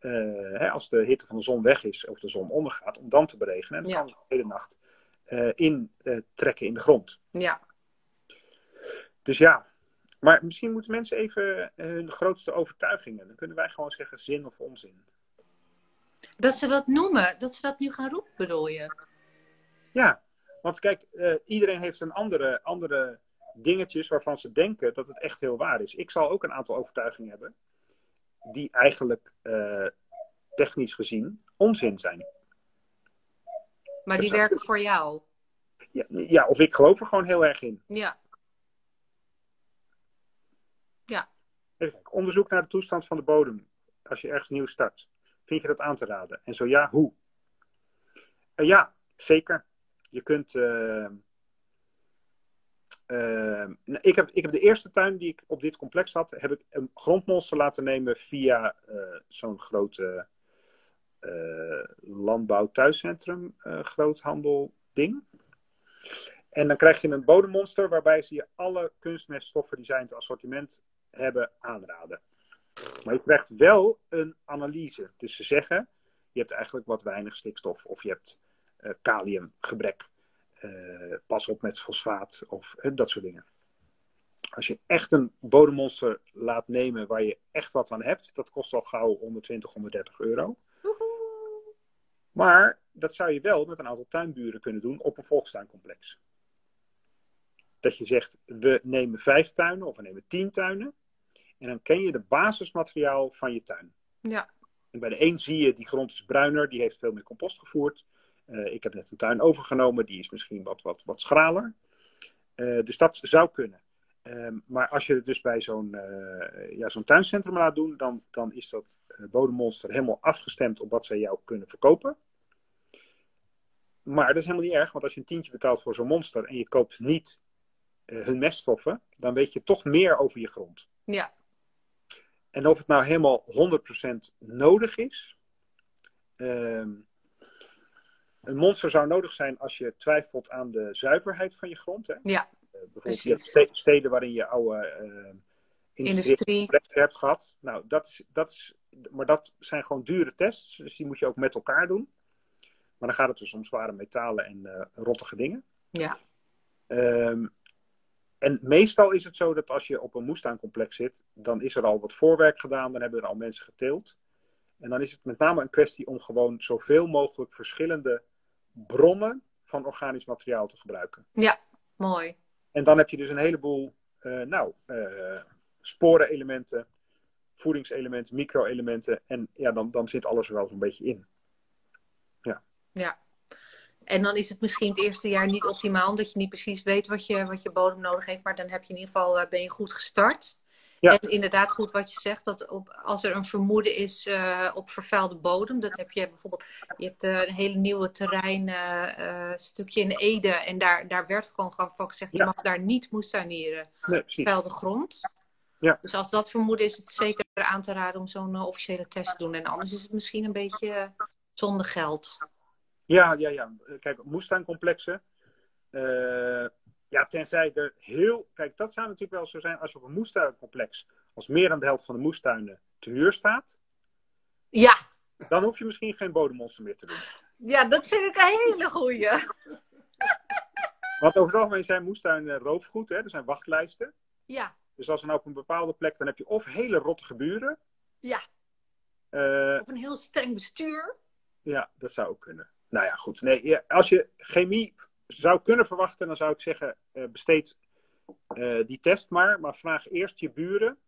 uh, als de hitte van de zon weg is of de zon ondergaat, om dan te beregenen. En dan Ja. kan je de hele nacht eh, in eh, trekken in de grond. Ja. Dus ja, maar misschien moeten mensen even eh, hun grootste overtuigingen. Dan kunnen wij gewoon zeggen zin of onzin. Dat ze dat noemen, dat ze dat nu gaan roepen, bedoel je? Ja, want kijk, eh, iedereen heeft een andere, andere dingetjes waarvan ze denken dat het echt heel waar is. Ik zal ook een aantal overtuigingen hebben die eigenlijk eh, technisch gezien onzin zijn. Maar die werken voor jou. Ja, ja, of ik geloof er gewoon heel erg in. Ja. Even kijken. Onderzoek naar de toestand van de bodem als je ergens nieuw start. Vind dat aan te raden? En zo ja, hoe? Eh, ja, zeker. Je kunt. eh, eh, nou, ik, heb, ik heb de eerste tuin die ik op dit complex had, heb ik een grondmonster laten nemen via zo'n grote landbouw thuiscentrum eh, groothandel ding. En dan krijg je een bodemmonster waarbij ze je alle kunstmeststoffen die zij in het assortiment hebben aanraden. Maar je krijgt wel een analyse. Dus ze zeggen, je hebt eigenlijk wat weinig stikstof of je hebt eh, kaliumgebrek. Eh, pas op met fosfaat of eh, dat soort dingen. Als je echt een bodemmonster laat nemen waar je echt wat aan hebt, dat kost al gauw 120, 130 euro. Maar dat zou je wel met een aantal tuinburen kunnen doen op een volkstuincomplex. Dat je zegt, we nemen vijf tuinen of we nemen tien tuinen. En dan ken je de basismateriaal van je tuin. Ja. En bij de een zie je, die grond is bruiner, die heeft veel meer compost gevoerd. Eh, ik heb net een tuin overgenomen, die is misschien wat, wat, wat schraler. Eh, dus dat zou kunnen. Ehm, maar als je het dus bij zo'n eh, ja, zo'n tuincentrum laat doen, dan, dan is dat bodemmonster helemaal afgestemd op wat zij jou kunnen verkopen. Maar dat is helemaal niet erg, want als je een tientje betaalt voor zo'n monster en je koopt niet hun meststoffen, dan weet je toch meer over je grond. Ja. En of het nou helemaal 100% nodig is. ehm, een monster zou nodig zijn als je twijfelt aan de zuiverheid van je grond. Hè? Ja. Eh, bijvoorbeeld, je hebt ste- steden waarin je oude eh industriële Industrie. hebt gehad. Nou, dat is, dat is, maar dat zijn gewoon dure tests. Dus die moet je ook met elkaar doen. Maar dan gaat het dus om zware metalen en eh, rottige dingen. Ja. Ehm, en meestal is het zo dat als je op een moestuincomplex zit, dan is er al wat voorwerk gedaan, dan hebben er al mensen geteeld. En dan is het met name een kwestie om gewoon zoveel mogelijk verschillende bronnen van organisch materiaal te gebruiken. Mooi. En dan heb je dus een heleboel, eh, nou, eh, sporenelementen, voedingselementen, micro-elementen. En ja, dan, dan zit alles er wel zo'n beetje in. Ja. En dan is het misschien het eerste jaar niet optimaal, omdat je niet precies weet wat je, wat je bodem nodig heeft. Maar dan heb je in ieder geval, eh, ben je goed gestart. Ja. En inderdaad goed wat je zegt, dat op, als er een vermoeden is eh, op vervuilde bodem. Dat heb je bijvoorbeeld, je hebt eh, een hele nieuwe terrein, stukje in Ede. En daar, daar werd gewoon van gezegd, je mag daar niet moestuinieren. Nee, precies. Vervuilde grond. Ja. Dus als dat vermoeden is, is het zeker aan te raden om zo'n officiële test te doen. En anders is het misschien een beetje zonder geld. Ja, ja, ja. Eh, Kijk, moestuincomplexen. eh, ja, tenzij er heel. Kijk, dat zou natuurlijk wel zo zijn als je op een moestuincomplex. als meer dan de helft van de moestuinen te huur staat. Ja, dan hoef je misschien geen bodemmonster meer te doen. ja dat vind ik een hele goeie. Want over het algemeen zijn moestuinen roofgoed, hè? er zijn wachtlijsten. Ja, Dus als er nou op een bepaalde plek. dan heb je of hele rottige buren. ja. eh, Of een heel streng bestuur. ja, dat zou ook kunnen. Nou ja, goed. Nee, als je chemie zou kunnen verwachten, dan zou ik zeggen: eh, besteed eh, die test maar. Maar vraag eerst je buren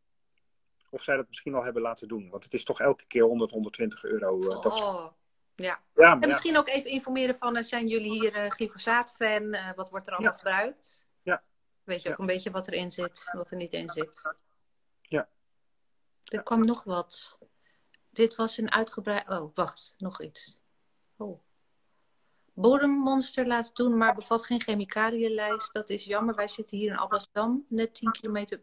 of zij dat misschien al hebben laten doen. Want het is toch elke keer 100, 120 euro. eh, dat Oh, ja. Ja, En ja, misschien ook even informeren van, zijn jullie hier eh, glyfosaat-fan? Wat wordt er allemaal Ja. gebruikt? Ja. Weet je ook een beetje wat erin zit, wat er niet in zit. Ja. Er kwam nog wat. Dit was een uitgebreid. Oh, wacht, nog iets. Oh. Bodemmonster laten doen, maar bevat geen chemicaliënlijst. Dat is jammer. Wij zitten hier in Alblasserdam, net 10 kilometer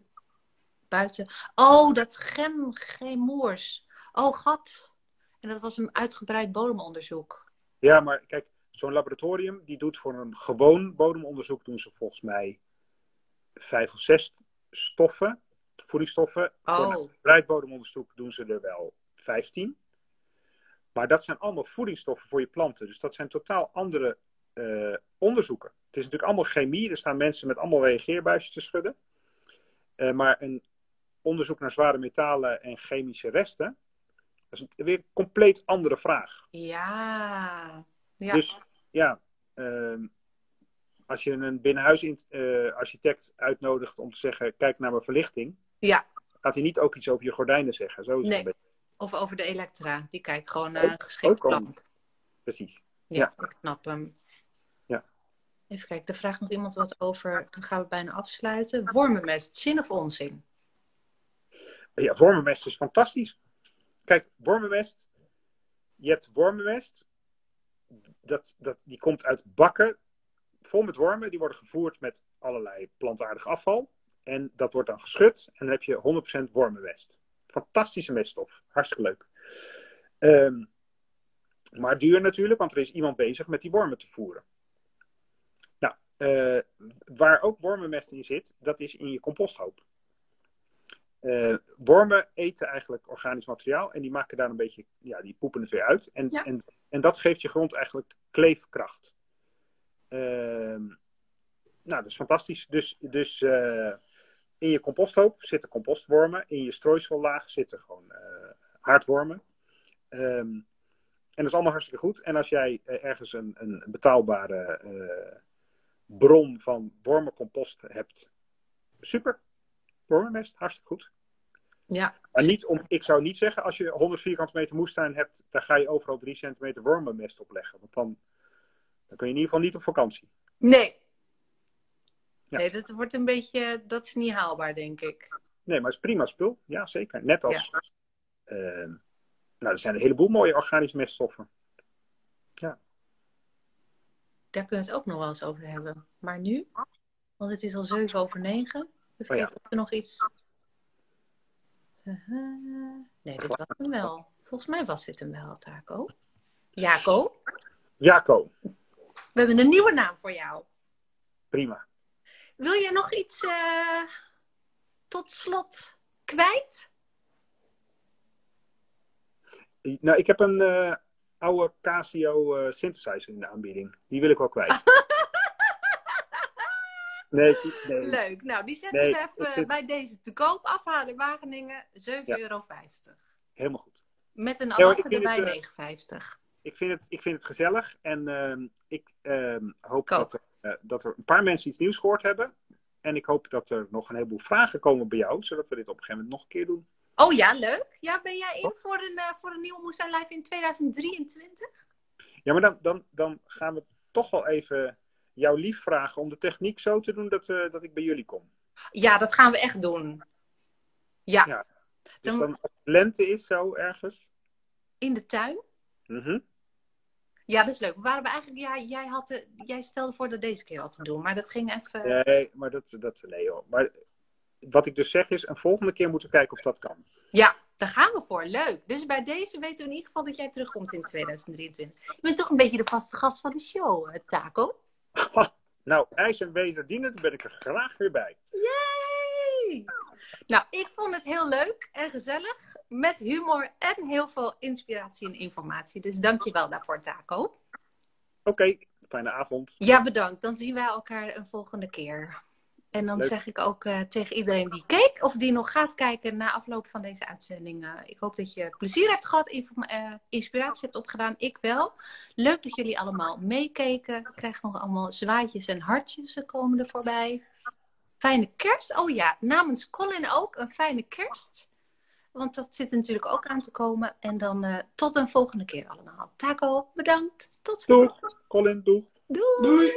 buiten. Oh, dat gem, gemoers. Oh, gat. En dat was een uitgebreid bodemonderzoek. Ja, maar kijk, zo'n laboratorium die doet voor een gewoon bodemonderzoek doen ze volgens mij vijf of zes stoffen, voedingsstoffen. Voor een Oh, uitgebreid bodemonderzoek doen ze er wel 15. Maar dat zijn allemaal voedingsstoffen voor je planten. Dus dat zijn totaal andere eh, onderzoeken. Het is natuurlijk allemaal chemie. Er staan mensen met allemaal reageerbuisjes te schudden. Eh, maar een onderzoek naar zware metalen en chemische resten, dat is een, weer een compleet andere vraag. ja. Ja, Dus ja, ehm, als je een binnenhuisarchitect uitnodigt om te zeggen: kijk naar mijn verlichting, ja. gaat hij niet ook iets over je gordijnen zeggen. Zo is het Nee. een beetje. Of over de Elektra. Die kijkt gewoon naar een al. lamp. Precies. Ja, ik snap hem. Ja. Even kijken, er vraagt nog iemand wat over. Dan gaan we bijna afsluiten. Wormenmest, zin of onzin? Ja, wormenmest is fantastisch. Kijk, wormenmest. Je hebt wormenmest. Dat, dat, die komt uit bakken vol met wormen. Die worden gevoerd met allerlei plantaardig afval. En dat wordt dan geschud. En dan heb je 100% wormenmest. Fantastische meststof. Hartstikke leuk. Ehm, maar duur natuurlijk, want er is iemand bezig met die wormen te voeren. Nou, eh, waar ook wormenmest in zit, dat is in je composthoop. Eh, wormen eten eigenlijk organisch materiaal en die maken daar een beetje, ja, die poepen het weer uit. En, Ja. en, en dat geeft je grond eigenlijk kleefkracht. Ehm, nou, dat is fantastisch. Dus, dus eh, in je composthoop zitten compostwormen, in je strooisellaag zitten gewoon eh aardwormen. Ehm, en dat is allemaal hartstikke goed. En als jij eh, ergens een, een betaalbare eh, bron van wormencompost hebt, super. Wormenmest, hartstikke goed. Ja, Maar niet om, ik zou niet zeggen, als je 100 vierkante meter moestuin hebt, daar ga je overal 3 centimeter wormenmest op leggen. Want dan, dan kun je in ieder geval niet op vakantie. nee. Ja. Nee, dat wordt een beetje, dat is niet haalbaar, denk ik. Nee, maar het is prima spul. Ja, zeker. Net als, ehm, nou, er zijn een heleboel mooie organische meststoffen. Daar kunnen we het ook nog wel eens over hebben. Maar nu, want het is al 7 over 9. Even Oh ja. er nog iets. Nee, dit was hem wel. Volgens mij was dit hem wel, Taco. Jaco, Jaco, we hebben een nieuwe naam voor jou. prima. Wil je nog iets eh, tot slot kwijt? Nou, ik heb een eh, oude Casio eh, synthesizer in de aanbieding. Die wil ik wel kwijt. <laughs> nee, nee. Leuk. Nou, die zetten Nee, we even vind- bij deze te koop. Afhalen in Wageningen, 7,50 Ja. euro. Helemaal goed. Met een adapter erbij, het, eh, 9,50. Ik vind het, ik vind het gezellig. En ehm, ik ehm, hoop Koop. dat eh, dat er een paar mensen iets nieuws gehoord hebben. En ik hoop dat er nog een heleboel vragen komen bij jou. Zodat we dit op een gegeven moment nog een keer doen. Oh ja, leuk. Ja, ben jij in voor een, eh, voor een nieuwe Moestuin Live in 2023? Ja, maar dan, dan, dan gaan we toch wel even jou lief vragen om de techniek zo te doen dat, eh, dat ik bij jullie kom. Ja, dat gaan we echt doen. Ja, Ja. Dus Dan- dan, als het lente is zo ergens. in de tuin. Mhm. Ja, dat is leuk. We waren we eigenlijk, ja, jij, had de, jij stelde voor dat deze keer al te doen, maar dat ging even. Nee, maar dat, dat nee joh. Maar wat ik dus zeg is, een volgende keer moeten we kijken of dat kan. Ja, daar gaan we voor. Leuk. Dus bij deze weten we in ieder geval dat jij terugkomt in 2023. Je bent toch een beetje de vaste gast van de show, eh, Taco. <laughs> nou, ijs en wederdienen, daar ben ik er graag weer bij. Yay! Nou, ik vond het heel leuk en gezellig. Met humor en heel veel inspiratie en informatie. Dus dank je wel daarvoor, Taco. Oké, fijne avond. Ja, bedankt. Dan zien wij elkaar een volgende keer. En dan Leuk. zeg ik ook eh, tegen iedereen die keek of die nog gaat kijken na afloop van deze uitzending. eh, ik hoop dat je plezier hebt gehad, eh, inspiratie hebt opgedaan. Ik wel. Leuk dat jullie allemaal meekeken. Ik krijg nog allemaal zwaaitjes en hartjes eh, komen er voorbij. Fijne kerst. Oh ja, namens Colin ook een fijne kerst. Want dat zit natuurlijk ook aan te komen. En dan eh, tot een volgende keer allemaal. Taco, bedankt. Tot ziens. Doeg, Colin, doeg. Doei. Doei.